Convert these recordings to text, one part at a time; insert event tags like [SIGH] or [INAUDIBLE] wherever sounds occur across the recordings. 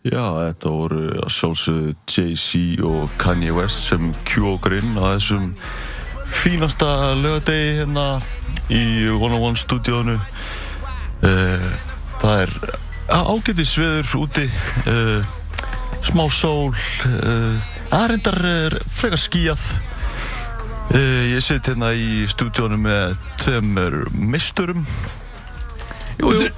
Já, þetta voru að sjálfsögðu Jay-Z og Kanye West sem kjú okkur inn á þessum fínasta lögadegi hérna í 101 stúdíónu. Uh, það er ágætið sveður úti, uh, smá sól, uh, aðrindar frekar skíjað. Ég sitt hérna í stúdíónu með tveimur misturum. Jú, jú.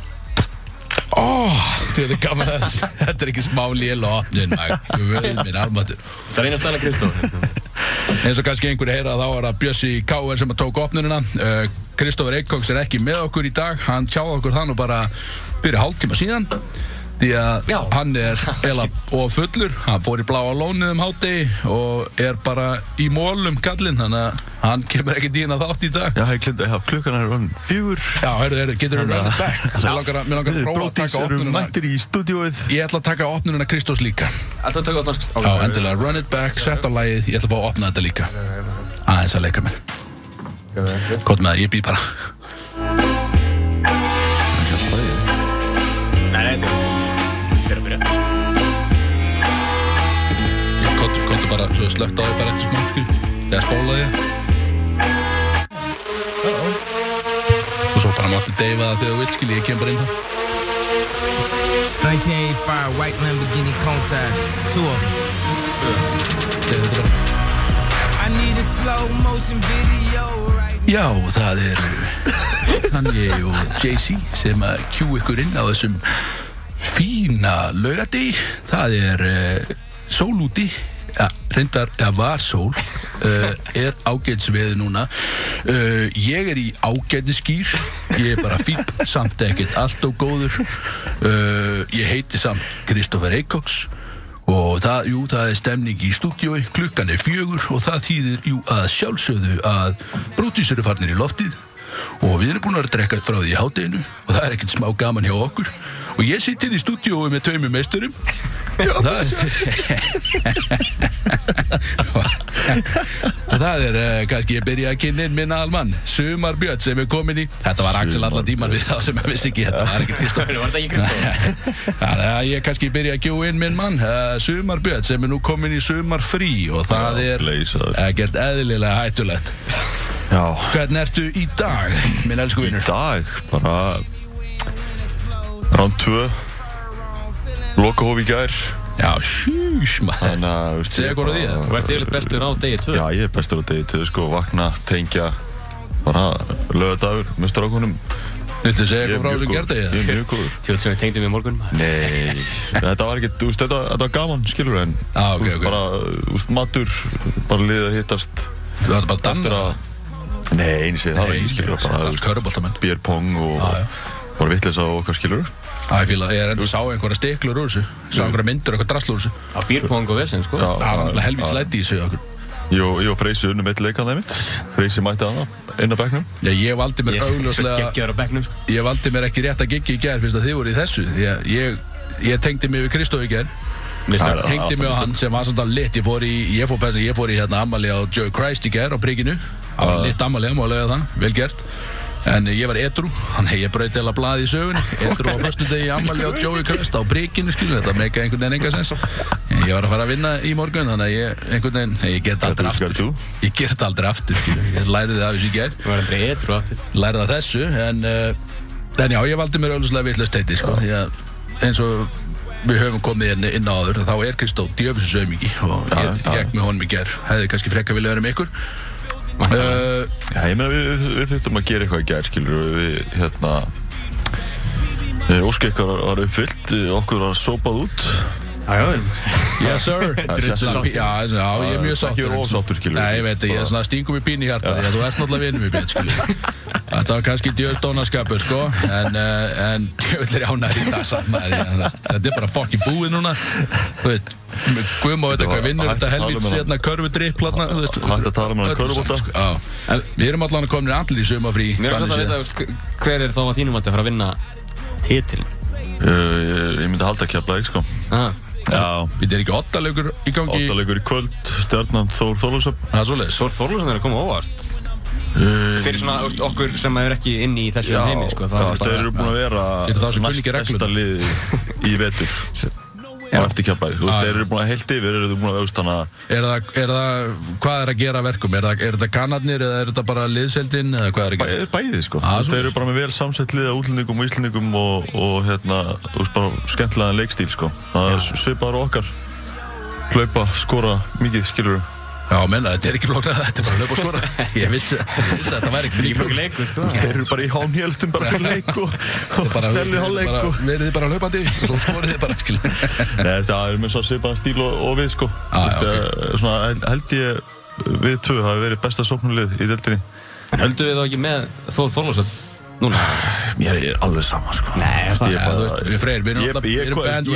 Oh, þetta er gaman að. Þetta er ekki smá lél og opnin, maður. Minn almatur. Það er eina stæla Kristóf. eins og kannski einhverju heyra þá er það Bjössi Káer sem tók opnununa. Kristófur Eikóks er ekki með okkur í dag. Hann tjáði okkur það nú bara fyrir hálf tíma síðan. Því að Já. hann er [LAUGHS] eða og fullur, hann fór í bláa lónið um háti og er bara í mólum kallinn, þannig að hann kemur ekki dýna þátt í dag. Já, klukkan er klukkan er rann fjögur. Já, heyrðu, heyrðu, getur þú röndið back? Mér langar að, langar að prófa að taka opnununa. Mættir í stúdióið. Ég ætla að taka opnununa Kristós líka. Ætla að taka opnununa? Já, endilega, run it back, set á lægið, ég ætla að fá að opna þetta líka. Aðeins að leika mér. Kort með það, ég bý bara. Bara slögt á því bara eftir smá. Þegar spólaði. Og svo bara máttu deyfa það þegar þú vilt, skil. Ég kem bara inn það. 1985 White Lamborghini Countach. Two of them. I need a slow motion video right Já, það er Kanye og Jay-Z sem að kjú ykkur inn á þessum fína laugadi. Það er uh, sól úti ja, reyndar, eða var sól uh, [LAUGHS] er ágætisveði núna. Uh, ég er í ágætiskýr ég er bara fín, samt ekkert allt og góður. Uh, ég heiti samt Kristófer Eikóks og það, jú, það er stemning í stúdiói, klukkan er fjögur og það þýðir, jú, að sjálfsögðu að brótísur er farnir í loftið og við erum búin að drekka frá því í hátteginu og það er ekkert smá gaman hjá okkur og ég sitt inn í stúdiói með tveimur meisturum. Og það og það er uh, kannski ég byrja að kynna inn minna almann Sumar Björn sem er komin í þetta var Axel allar tíman við þá sem ég vissi ekki þetta var ekki Kristóf [LAUGHS] þannig að ég kannski byrja að gjú inn minn mann uh, Sumar Björn sem er nú komin í Sumar Frí og það er ekkert eðlilega hættulegt. Já. Hvernig ertu í dag, minn elsku vinnur? Í dag, bara Rán 2 Lokahóf í gær. Já, sjús maður. Segja hvað á því Þú ert yfirleitt bestur á degi 2 Já, ég er bestur á degi 2 sko Vakna, tengja Bara lögadagur með strákunum. Viltu segja eitthvað frá þessu gerði? Ég er mjög góður. [LAUGHS] Tjóð sem við tengdum í morgun Nei, þetta var ekki, þú veist, þetta, þetta var gaman, skilur En, ah, okay, veist, okay. bara, veist, matur Bara liðið að hittast. Þú ætti bara að danna. Nei, eins og það var ekki, skilur Bara, þú veist, bérpong og bara vittlisa og okkar, skilur Það er fíla, ég er endur sá einhverja stiklur úr þessu. Sá einhverja myndur, eitthvað drastlur úr þessu. Á bírpong og vesen, sko. Það var helvits læti í þessu okkur. Ég og Freysi unnum eitt leikað þeim mitt Freysi mætti aða, inn á begnum Já, ég valdi mér augljóslega sko. Ég valdi mér ekki rétt að giggi í gerð Fyrst að þið voru í þessu. Ég, ég, ég tengdi mig við Kristóf í gerð Hengdi mig á hann sem var svona lit. Ég fór í, ég fór, ég fór í hérna ammali á Joe Christ í gerð á príkinu Það var lit ammali, má gert En ég var edru, þannig að ég brauti eða blaði í sögunni. [LAUGHS] Edru á fyrstu degi ammali á Joey Crest á príkinu, skilu Þetta meika einhvern veginn enga sens. Ég var að fara að vinna í morgun, þannig að ég einhvern veginn Ég ger þetta aldrei aftur. Ég ger þetta aldrei aftur, skilu Ég læriði það af þessu í ger Þú var aldrei edru aftur. Læriði það þessu, en uh, En já, ég valdi mér auðvitað vittlust heiti, sko. Því að eins og við höfum komið inn, inn á áður Þá er Kristó djöfisins auðmiki Og ég gekk með honum í ger Hefði kannski frekka vilja vera með ykkur Uh, já, ég meina við, við, þurftum að gera eitthvað í gær, skilur við, hérna Ósk ykkar var uppfyllt, okkur var sópað út Yes sir. [LAUGHS] Já, já, ég er mjög sáttur Ekki verið ósáttur, skilur Nei, ég veit, ég er svona stingum í pín í hjarta þú ert náttúrulega vinnum í pín, skilur Þetta var kannski djöldónaskapur, sko En, en djöldlir ánæður í það saman Þetta er bara fokkin búið núna. Þú veit Guðum á þetta hvað vinnur þetta helvít sérna körfudripp Hægt að tala um hann körfubólta Við erum allavega komin allir í sumafrí er hver er þá að þínum að þetta fara að vinna titilin Ég myndi halda að kjapla ekki sko Þetta er ekki ottalaugur í gangi? Ottalaugur í kvöld, stjarnan Þór Þorlússon Það er svolítið Þór Þorlússon er að koma óvart. Fyrir svona okkur sem er ekki inn í þessu heimi sko Það eru búin að vera næsta lið í vetur [LAUGHS] og eftir kjapæk, þú veist, þeir eru búin að heilt yfir, eru búin að auðvist að Er það, er það, hvað er að gera að verkum? Er, það, er þetta kannarnir eða er þetta bara liðseldin eða hvað er að gera? bæði, bæði sko, Þú veist, þeir eru bara með vel samsettlið á útlendingum og íslendingum og, og hérna, þú veist, bara skemmtilegan leikstíl sko, það er svipaður okkar. Hlaupa, skora mikið, skilur Já, menna, þetta er ekki flóknar, þetta er bara að löpa og skora. [LAUGHS] Ég vissi, ég vissi að þetta væri ekki flóknar. leikur, sko. þeir eru bara í hánhjöltum bara fyrir leik og, [LAUGHS] og Bara, snelli hálfleik bara, bara hlaupandi og svo skorið þið bara, skil. [LAUGHS] Nei, það er með svo svipaðan stíl og, og við sko Þú veist, já, eh, svona, held- ég við tvö hafi verið besta sóknulið í deltinni En höldum við þá ekki með Þóð Þorlásson núna? Mér er alveg sama sko Nei, Já, þú veist, við Freyr, við erum alltaf- ég,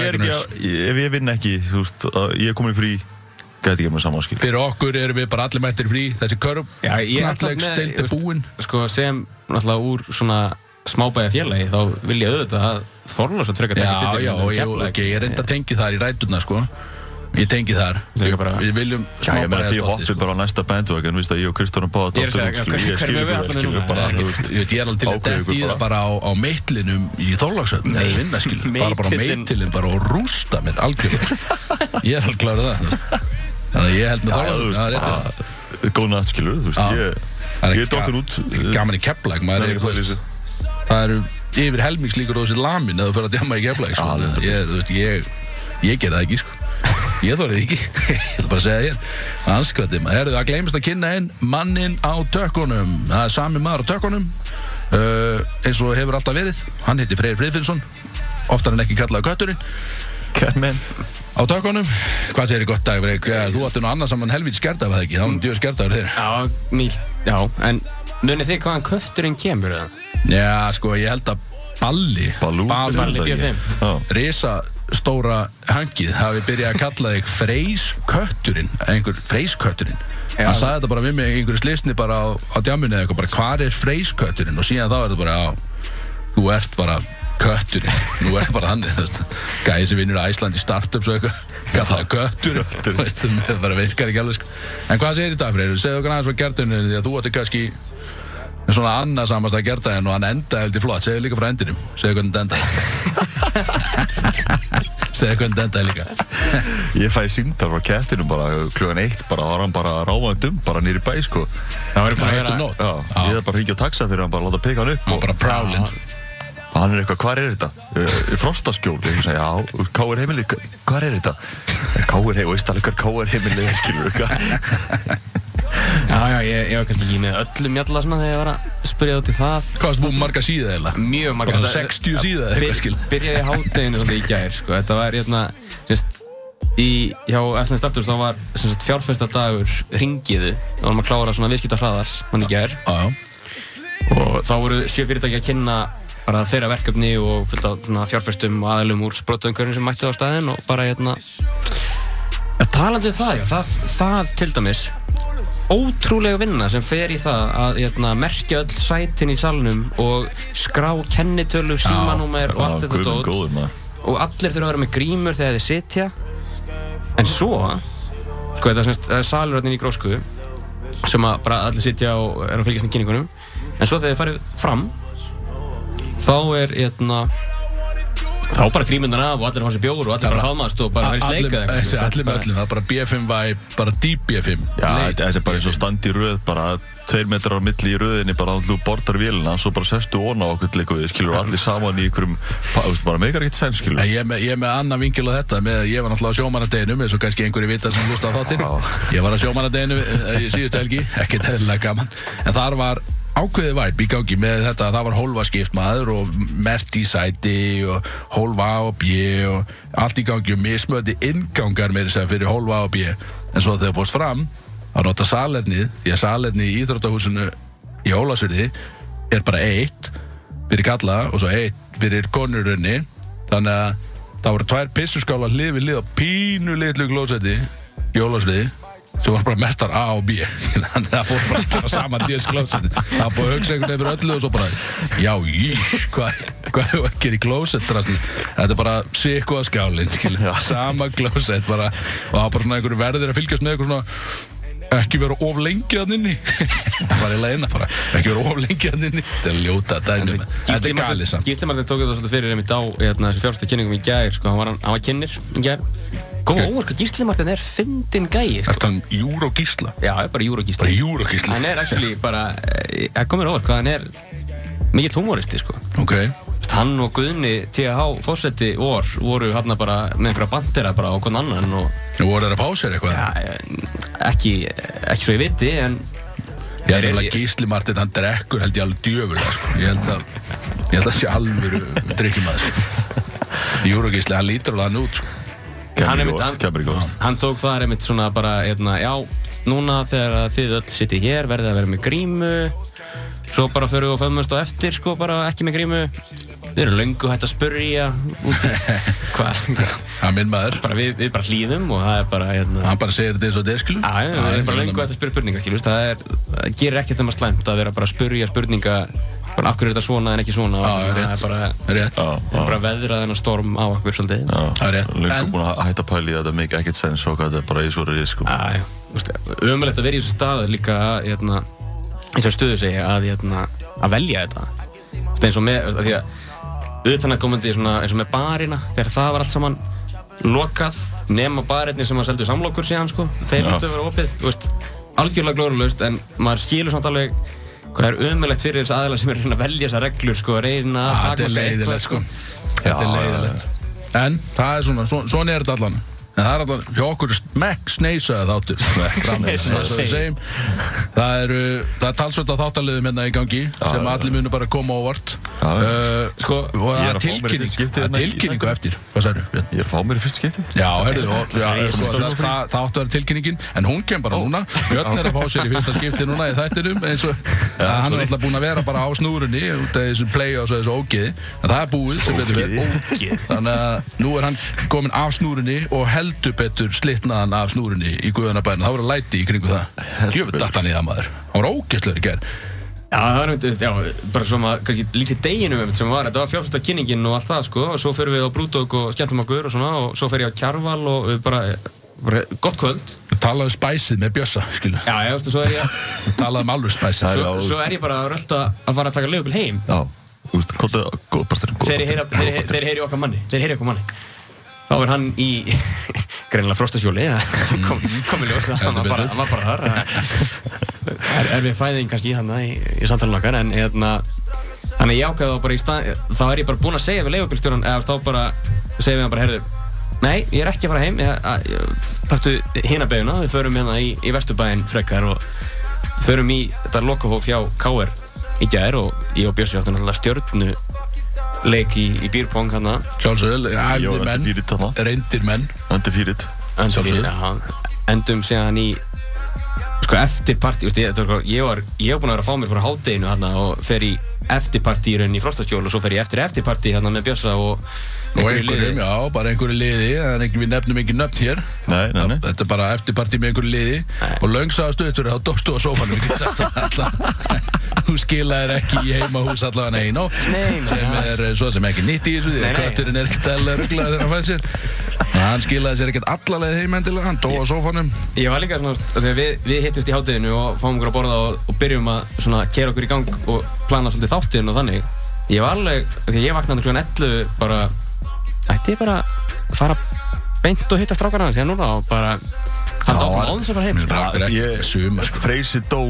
er ekki að, ef ég vinn ekki þú veist, að ég er komin í frí gæti ekki með saman skil Fyrir okkur erum við bara allir mættir frí, þessi körf, Já, ég alltaf knattleiks, með, deild þú er veist, búinn. Sko, sem náttúrulega úr svona smábæja félagi, þá vil ég auðvitað að Þorlásson frekar Já, taka já, titilinn og en ég, Keflavík. okay, ég reynda að tengi þar í rætuna, sko. Ég tengi þar. Bara- Við viljum Já, ég meina því smábæjarstoltið, hoppið bara á næsta bandwagon, að ég og Kristján Báða Ég er að skilur, ég bara, er alveg til að detti það bara. bara á, á meitlinum í Þorlagsöfn eða vinna skil, bara bara á meitilin bara og rústa mér algjörlega [LAUGHS] ég er alveg klárið það. Þannig að ég held með þú Þorlagsöfn það er góð natt, skilur, þú veist, ég Það er ga- út gaman í kepplæk Það maður er ekki þú hvað veist, lýsið það eru yfir helmingslíkur á þessi lamin eða þú fyrir að djama í kepplæk sko. Ég, ger það ekki sko. ég þorrið ekki. [LAUGHS] Ég ætla bara að segja þér. Anskvætti maður. Herðu, það gleymist að kynna einn mannin á tökkunum. Það er sami maður á tökkunum. Uh, eins og hefur alltaf verið. Hann heiti Freyr Friðfinnsson. Oftar en ekki kallaði kötturinn. Catman á tökkunum hvað segir þið gott dag? Ja, þú átti nú annars saman helvít skerta var það ekki, þá var djöð skertaður þeir Já, mýl, já, en munið þið hvaðan kötturinn kemur eða? já sko ég held að Balli Balú Balli þetta B5. ekki? Já. risa stóra hangið hafi byrjað að kalla þig freyskötturinn einhver freyskötturinn Já. hann sagði þetta bara við mig í einhverju slisni bara á, á djamunni eða eitthvað bara hvar er freyskötturinn og síðan þá er þetta bara á, þú ert bara kötturinn. Nú er bara þannig þú veist, gæði sem vinnur á Æslandi startups og eitthvað. Kallaði kötturinn. Þú veist, það bara virkar ekki alveg sko. en hvað segir í dag Freyr, segðu okkur aðeins frá gerðunni því að þú átti kannski svona annarsamast að gerða henn og hann endaði heldur flott, segðu líka frá endinum. Segðu hvernig þetta endaði. [LAUGHS] Segðu hvernig þetta endaði líka. Ég fæði síndar frá kettinum bara klugan eitt, bara var hann bara ráðandum, bara nýri bæ, sko. Það Það bara er Já, ég er bara að ringja á taxa fyrir hann, bara láta peka hann upp. hann og- bara prálinn Og hann er eitthvað, hvað er þetta? "Eh, frostaskjól, ég sagði, já, K.R. heimilið, hvað er þetta? K.R. heimilið, veist alveg hvað K.R. heimilið er, skilur við [LAUGHS] Já, já, ég, ég var kannski ekki með öllum jalla svona þegar ég var að spyrja út í það hvað varst búin marga síða eða? Mjög marga Bara þetta- 60 síða eða eitthvað, skil. Byrjaði hátteginu þannig í gær, sko Þetta var, hérna, sérst Í, hjá FNS Starturs þá var sem sagt, fjárfestadagur ringiðu þá varum að klára svona viðskipta hraðar hann í gær já, já og þá voru sjö fyrirtæki að kynna bara þeirra verkefni og fullt af svona fjárfestum og aðalum úr sprótaumkörnum sem mættu á staðinn og bara hérna ja, talandi um það, það, það til dæmis ótrúlega vinna sem fer í það að hérna, merkja öll sætin í salnum og skrá kennitölu, símanúmer og allt þetta dót. og allir þurfa að vera með grímur þegar þeir sitja. En svo sko þetta er er salur hérna í grósku sem að bara allir sitja og er að fylgjast með kynningunum en svo þegar þið farið fram þá er hérna þá bara grímundar af og allir fá sér bjór og allir bara hafmast og bara verið sleikað allir með öllum, það er bara B5 vibe, bara deep B5 Já, Leit. þetta er bara eins og standi í röð, bara tveir metrar á milli í röðinni, bara þú bortar vélina, svo bara sestu onna á okkur leiku við, skilur, allir saman í veist, bara meikar ekkert sæn, skilur. Ég er með, ég er með annan vingil á þetta með, Ég var náttúrulega á sjómanadeginum eins og kannski einhverju vita sem hlusta á þáttinn. Ég var á sjómanadeginum í síðustu helgi Ekkert eðlilega gaman En þar var ákveðið væp í gangi með þetta Það var hólfaskipt maður og mert í sæti og hólfa A og B og allt í gangi og mismöndi ingangar með þess að fyrir hólfa A og B. En svo þegar fórst fram að nota salernið því að salerni í Íþróttahúsinu í Ólasverði er bara eitt fyrir kalla og svo eitt fyrir konurunni þannig að það voru tvær pissuskálar hlið við hlið á pínu litlu glósetti í Ólafsriði sem voru bara mertar A og B. Þannig að það fór bara ekki á sama dýrs glósetti það var einhvern veginn fyrir öllu og svo bara já, ís, hvað hvað hefur ekki í glósett þetta er bara sikku að skilur. sama glósett bara, og það var bara svona einhverju verður að fylgjast með eitthvað svona ekki vera of lengi að inni. [LAUGHS] Það var eiginlega eina bara ekki vera of lengi að inni. Þetta er ljóta dæmi þetta er galið samt. Gísli Martin tók þetta svolítið fyrir einmitt á hérna, þessu fjársta kynningum í gær sko, hann var, hann var óvart hvað Gísli Martin er fyndin gæi sko. Er það um Júró Gísla? Já, er bara Júro Bara Gísli Júró Gísla Hann er actually bara, eh, það komir hvað hann er mikill humoristi sko Ok, Hann og Guðni TH fósetti vor voru hann bara með einhverja bandera bara á hvern annan og voru þeir að fá sér eitthvað ja, ekki, ekki svo ég viti en Ég held Þeir- að Gísli Martin, hann drekkur held ég alveg djöfulega sko. Ég held að Ég held að alvöru drikkjum að sko. [LAUGHS] Júró Gísli, hann lítur alveg hann út sko. Hann Kemur í mitt- góð, hann-. Hann tók það einmitt svona bara, hérna, já, núna þegar þið öll sittið hér verðið að vera með grímu. Svo bara förum við og föðumst á eftir, sko, bara ekki með grímu. Við erum löngu hægt að spurja út í [LAUGHS] hvað við, við bara hlýðum og það er bara, hérna Hann bara segir þetta eins og þetta er skilu Já, já, við erum bara löngu hægt að spurja spurningar, skiljum Það, er, það gerir ekkert um að slæmt að vera bara að spurja spurninga Bara af hverju er þetta svona en ekki svona? Já, svona. Það er bara, Rétt, Já, það er bara veðrað þennan storm á okkur svolítið. Já, það er rétt. Lengur En- búin að hætta í að þetta make ekkert sens og hvað þetta er bara í svo reyð sko. já, þú veist, ömulegt að vera í þessu stað líka að, hérna, eins og stöðu segja að, hérna, að velja þetta. Þú veist, eins og með, því að utanakomandi svona, eins og með barina þegar það var allt saman lokað nema barinni sem að seldu samlokur síðan sko, þeir Hvað er ömulegt fyrir þessu aðeins sem er að velja þessar reglur sko, reyna að Ah, Þetta er leiðilegt eitthvað, sko. Þetta er leiðilegt En það er svona, svona, svona er þetta allan það er allan, hjá okkur er smekk sneisaði þáttur. Það það er talsvöld að þáttaliðum hérna í gangi sem já, allir munu bara koma á já. Uh, Sko, og það er er tilkynning er hérna. tilkynningu eftir sagður, Björn? Ég er að fá mér í fyrst skipti. Já, sem það, áttu að vera tilkynningin en hún kem bara núna. Björn er að fá sér í fyrsta skipti núna í þættinum eins og að hann er alltaf búinn að vera bara á snúrunni út af þessu play og þessu ógiði en það er búið sem. Ógeði. þannig að nú er hann komin af snúrunni og heldur betur slitnaðan af snúrunni í Guðanabæðinu það voru læti í kringu það. Datt hann í það maður. Hann var ógæstlegur í gerð Já, það er einmitt, já, bara svona, kannski lýsi deginu einmitt sem var, þetta var fjárfæsta kynningin og allt það, sko, og svo fyrir við á Brúdók og skemmtum okkur og svona, og svo fer ég á Kjarval og við bara, bara gott kvöld. talaðu spæsið með Bjössa skilu Já, já, veistu, svo er ég, talaðu um alveg spæsið. Það svo, á- svo er ég bara að rölda að fara að taka leigubíl heim. Já, þú veist, ég heyra- þegar ég- þegar ég heyri okkar manni, ég heyri okkar manni. Þá er hann í [LAUGHS] greinilega frostasjóli, [LAUGHS] kom, komið ljós, hann var bara, var bara þar. [LAUGHS] Er, er við fæðing kannski í þannig í, í samtalenu okkar, en hérna, þannig ég ákveði þá bara í stað, þá er ég bara búinn að segja við leigubílstjóran, eða þá bara, segja við hann bara, heyrðu, nei, ég er ekki að fara heim, taktu hina beiguna, við förum hérna í, í Vesturbæinn frekar og förum í þetta lokahóf hjá KR í gær og ég og náttúrulega stjörnu leik í, í býrpong hérna sjálfsögðu, Ég æfði var menn reyndir menn. Sjálfsögðu. fyrir, endum síðan í sko eftirparti ég, ég var, ég var búinn að vera að fá mér frá hátteginu og fer í eftirparti í rauninni í Frostaskjól og svo fer ég eftir eftirparti hérna með Björsa og og einhverjum, já, bara einhverju liði er ekki, við nefnum ekki nöfn hér. Nei, nei, nei. þetta er bara eftirparti með einhverju liði. Og löngsaða stöður þá dóstu á sófanum [LAUGHS] þú skilaðir ekki í heimahús allavega einn og Nei, nei, sem er eh, svo sem ekki nýtt í þessu því að kötturinn er ekkert eðlilega rugglaður þegar hann fæði sér. Hann skilaði sér ekkert allalega heim endilega hann dó á sófanum. Ég var líka svona, við, við hittumst í hátteginu og fáum okkur að borða og, og byrjum að svona kera okkur í gang og plana svolítið þáttinn og þannig. Ég var alveg, ég vaknaði klukkan 11 bara, ætti ég bara að fara beint og hitta strákarna hans? Hérna núna og bara halda áfram á þess að fara heim sko. Það er Ég- sko. Freysi dó.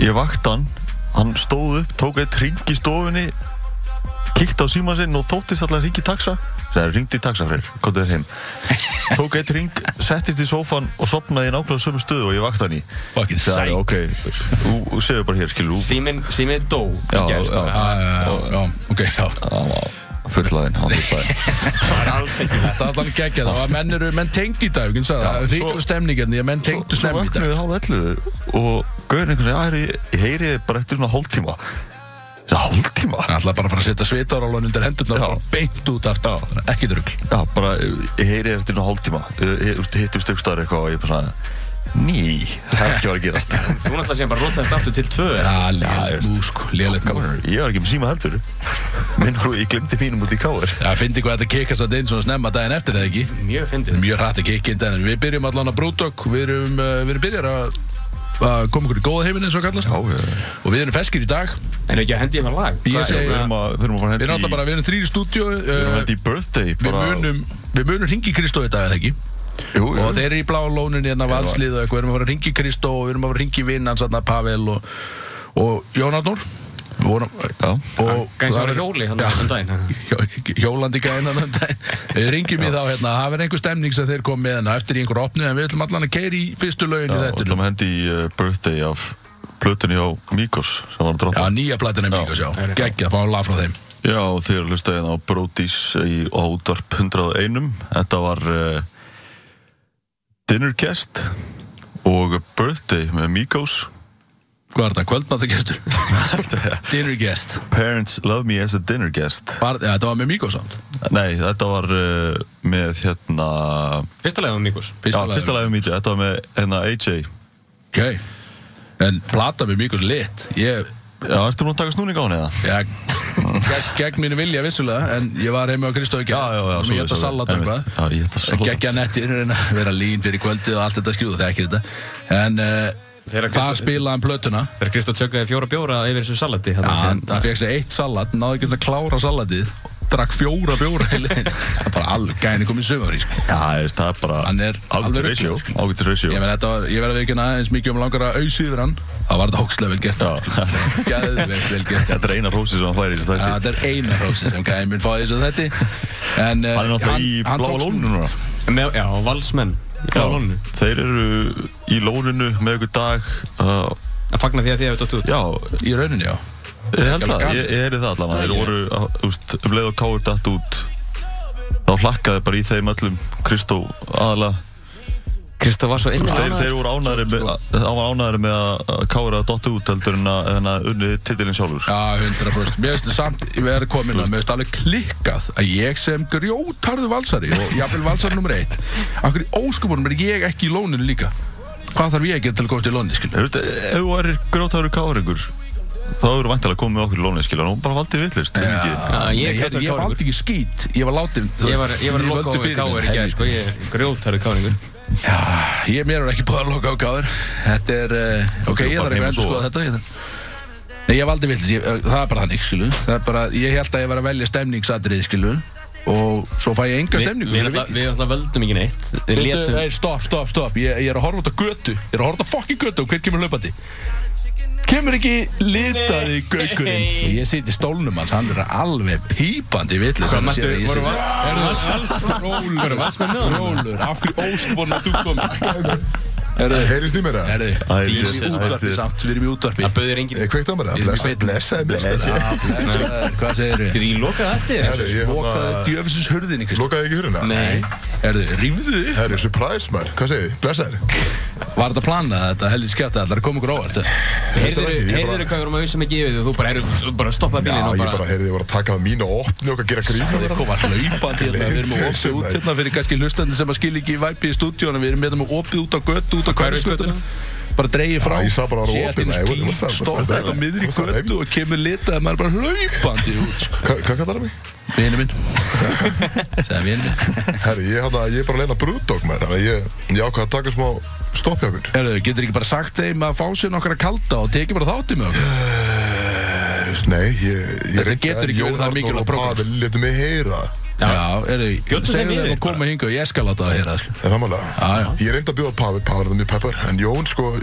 Ég vakti hann. Hann stóð upp, tók eitt ring í stofunni Kíkti á síma sinn og þóttist alltaf ringi taxa. Sæði, ringdi í taxa freyr, kom þér heim. [LAUGHS] Tók eitt ring, settist í sófan og sopnaði í nákvæmlega sömu stöðu og ég vakti hann í. Fucking Sæði, sæk ok, þú segir bara hér, skilur þú Síminn, síminn dó Já, sko. já. Já, já, já, já, ok, já fullaðinn, [LAUGHS] Það var alls ekki Það er allan geggja það að menn eru, menn tengd í dag, það er svo- ríkala stemning en því að menn tengdu Svo stemning í vaknaði dag. við hálf ellu og gauðin einhvern veginn, ég, heyri þið bara eftir svona hálftíma. Það er hálftíma? Það ætla bara að setja svitarálun undir hendurna og beint út aftur, ekki bara, ég heyri þið eftir svona þú veist, Hittumst ykkur staðar eitthvað og ég bara svona Ný, það er ekki að vera að gerast. [LAUGHS] Þú náttúrulega sem bara rótaðist aftur til tvö Já, Já, léleg veist. mú sko, léleg mú Ég var ekki með síma heldur. Minn og ég glemdi mínum út í káir Já, fyndi hvað þetta kikkast að inn svona snemma daginn eftir eða ekki? Mjög fyndið. Mjög hrætt að kikka inn en við byrjum allan að brúdokk Við erum, uh, við erum byrjar að að koma okkur í góða heiminn eins og kallast. Já, við og við erum feskir í dag. En ekki að hendi ég með lag? Ég Hvað segi- við erum að við erum að fara Við erum hendi alltaf bara, við erum þrýri stúdíu Við erum uh, hendi í birthday Við munum, við munum ringi Kristó í dag eða ekki Jú, jú. Og þeir eru í blá lóninni hérna valslið og við erum að fara að ringi Kristó og við erum að fara að ringi vinn hans þarna Pavel og, og Jón Arnór. Við vorum, Já. og Gæns það ára hjóli hann Já. daginn. Hjó- hjólandi gæna um daginn. við ringjum í þá hérna, það verður einhver stemning sem þeir kom með hérna. Eftir í einhver opnu en við ætlum allan að keira í fyrstu lögin í Já, þetta ætlum að hendi í uh, birthday af plötunni á Mikos sem var að Já, nýja platina mjög sjá, er rétt. geggja, fáum lag frá þeim. Já, þeir að hlusta hérna á Brodís í á útvarp 101 Þetta var uh, Dinner Guest og Birthday með Mikos Hvað er þetta, kvöldmattagestur? [LAUGHS] Dinner guest Parents Love Me as a Dinner Guest var, ja, Þetta var með Mikko samt? Nei, þetta var uh, með hérna Fyrsta lag um Mikos Já, fyrsta lagum mítið, þetta var með hérna AJ Ok. En plata með Mikko lit. Ég, Já, ertu nú að taka snúning á henni eða? ég gegn, gegn mínu vilja vissulega En ég var heima á Já, já, já, Ég geta salat og eitthvað Já, ég geta salat Geggja nettir, vera lín fyrir kvöldið og allt þetta skjúðu, það er ekki þetta. En uh, Þegar það spilaði hann plötuna. Þegar Kristó tjöggaði fjóra bjóra yfir þessu salati Já, hann, sér eitt salat, náði ekki að klára salatið Drakk fjóra bjóra í leiðin Það er bara gæni komið sömur í sko. Já, það er bara er rugglaður, sko. Ágætis ratio. Ég, meni, þetta var, ég verði að veikina eins mikið um langar að auðs yfir hann. Það var þetta hókslega vel gert. Já, Gæðvegt vel gert. Þetta er eina rósi sem hann fær í þessu þætti. Þetta er eina hrósi sem gæði minn fáið þessu þetta En uh, Hann er náttúrulega í bláa lóninu núna. Með- Já, valsmenn Í lóninu. Þeir eru í lóninu með ykkur dag uh, Að fagna því að þið hefur dótt út. Já, Í rauninni, já ég held það, ég, ég heyri það allan að Þeir voru, þú veist, um leið og káur datt út Þá hlakkaði bara í þeim öllum. Kristó aðalega Kristó var svo inn Þeir, þeir voru ánæðri með, það var ánæðri með að káur að dotta út heldur en að, en að unnið titilinn sjálfur. Já, 100% Mér finnst það samt, ég verði komin að Mér finnst alveg klikkað að ég sem grjótarðu valsari og jáfnvel valsari nummer eitt Akkur í óskupunum er ég ekki í lóninu líka? Hvað þarf ég að gera til að komast í lóninu, skilja? Þú veist, ef þú erir grótáru káringur þá hefur vantilega komið okkur í lónið skilja og bara valdið vittlist Já, Nei, ég ég, ég valdi ekki skít Ég var látið Ég var, ég var að loka á mér, í helvíti. sko Ég er grjótarður káringur. Já, ég mér er ekki búið að loka á gáður Þetta er, uh, ok, ég þarf ekki að endur skoða þetta ég þarf- Nei, ég valdi vilt, það er bara þannig, skilu Það er bara, ég held að ég var að velja stemningsatrið, skilu Og svo fæ ég enga Við stemningu við náttúrulega völdum ekki neitt. Stopp, stopp, stopp. Ég, ég er að horfa út á götu. Ég er að horfa út á fokkin götu og hver kemur hlaupandi Kemur ekki litaði gaukurinn Og ég siti í stólnum hans Hann er alveg pípandi vitlis Hvað mættu, voru Rólur Voru valsmenn með honum? Rólur, af hverju óskubunum að þú komið Herðu, Heyrist í mér það? herðu Við erum í útvarpi samt Við erum í útvarpi. Það bauðir enginn. Ég kveikt á mér það, blessaði, blessaði, Já, Hvað segir Getur ég lokað eftir Herri, þér? ég Lokaði djöfisins ykkur Lokaði ekki hurina? Nei. Herðu, rífðu upp. Herri, surprise maður, hvað segir þið? Blessaði Var þetta planað þetta helvið skjátt Það er að koma ykkur óvart Heyrður bara- hvað við erum að auðvitað mikið yfir þig? Og Þú bara, stoppaði Já, bílinn og ég bara að að að með út að ekki í með á hverfisgötuna bara dreigið frá, Já, ég sá bara að það var sé opið, allt í up, stóð þetta á miðri what's up, götu og kemur litað að maður er bara hlaupandi út, sko. Hvað kallar það mig? Vini minn, [LAUGHS] vini minn. Herri, ég, hann, ég er bara að leina brúddók maður Þannig að ég, ég ákvað að taka smá stopp hjá okkur Erðu, getur ekki bara sagt þeim að fá sér nokkra kalda og tekið bara þátti með okkur? Nei, ég, ég Þetta reyndi getur að ekki verið Jón það mikilvægt og prógram, Pavel letu mig heyra það. Já, erðu, Bjóddu þeim yfir að bara. koma hinga og ég skal láta það heyra, sko. Er það? Já, já. Ég reyndi að bjóða Pavel, Pavel er það mjög peppar En Jón, sko, eh,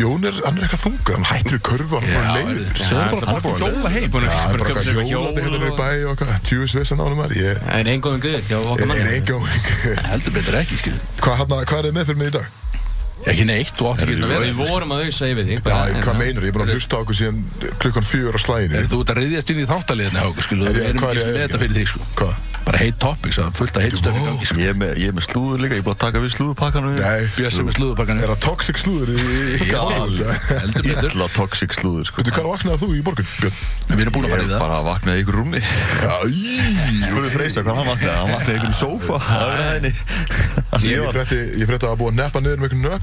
Jón er, hann er eitthvað þungur Hann hættir í körfu, hann er leiður segðu hann bara er að að- hjóla heim. Að hann er bara eitthvað eitthvað hjólandi hérna í bæ og eitthvað Tjúisvissan ánum Ég Það er eingóðum guð hjá okkar er, er betur ekki, skilju. Hvað hvað er þið með fyrir mig í dag? Ekki neitt, þú átti ekki að Og vera. við vorum að auðsa yfir þig Já, bara, ég- en- hvað meinur? Ég er búin að hlusta á okkur síðan klukkan fjögur á slæginu Er þú út að reyðjast inn í þáttaliðinu, Háka, skilu? Er Við ég- erum er ekki ég- með þetta fyrir þig, sko. Hvað? bara heitt topics, það er fullt af heitt stöfi í gangi sko. Ég er með, ég er með slúður líka, ég er búin að taka við slúðurpakkanum Nei, Bjössi með slúðupakkanum er það toxic slúður í Já, ykkur heldur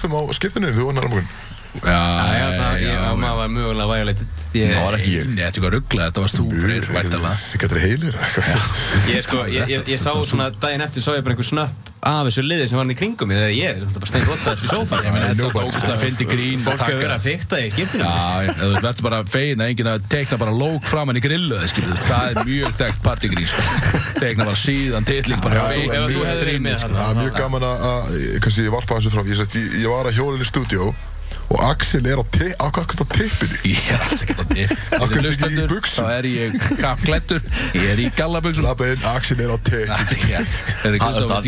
í morgun, Björn? Við nöppum á morgun Já, Já, það, ég, maður var mögulega violated Það var Ég, ekki ég Nei, þetta er eitthvað ruggla, þetta varst þú fyrir væntalega Ég getur heilir [LAUGHS] ég, sko, ég, ég, ég sá svona daginn eftir sá ég bara einhver snöpp af þessu liði sem var hann í kringum mig þegar ég er bara stein rotaðist í sófa Ég meina, þetta er svona ógæslega að fyndi grín Fólk hefur verið að fykta í skiptinu Já, þú verður bara fegin að enginn að tekna bara lók framann í grillu það er mjög þekkt partygrín sko. tekna bara síðan titling bara þú mjög sko. Það er gaman að, að kannski ég varpa þessu fram. Ég, ég, ég var að hjólinn í stúdíó og Axel er á á hvað tippinu? Ég er alls ekki að til Af hverju ertu ekki í buxum? Þá er ég kappklættur Ég er í inn, Axel er á tippinu [LAUGHS] Það er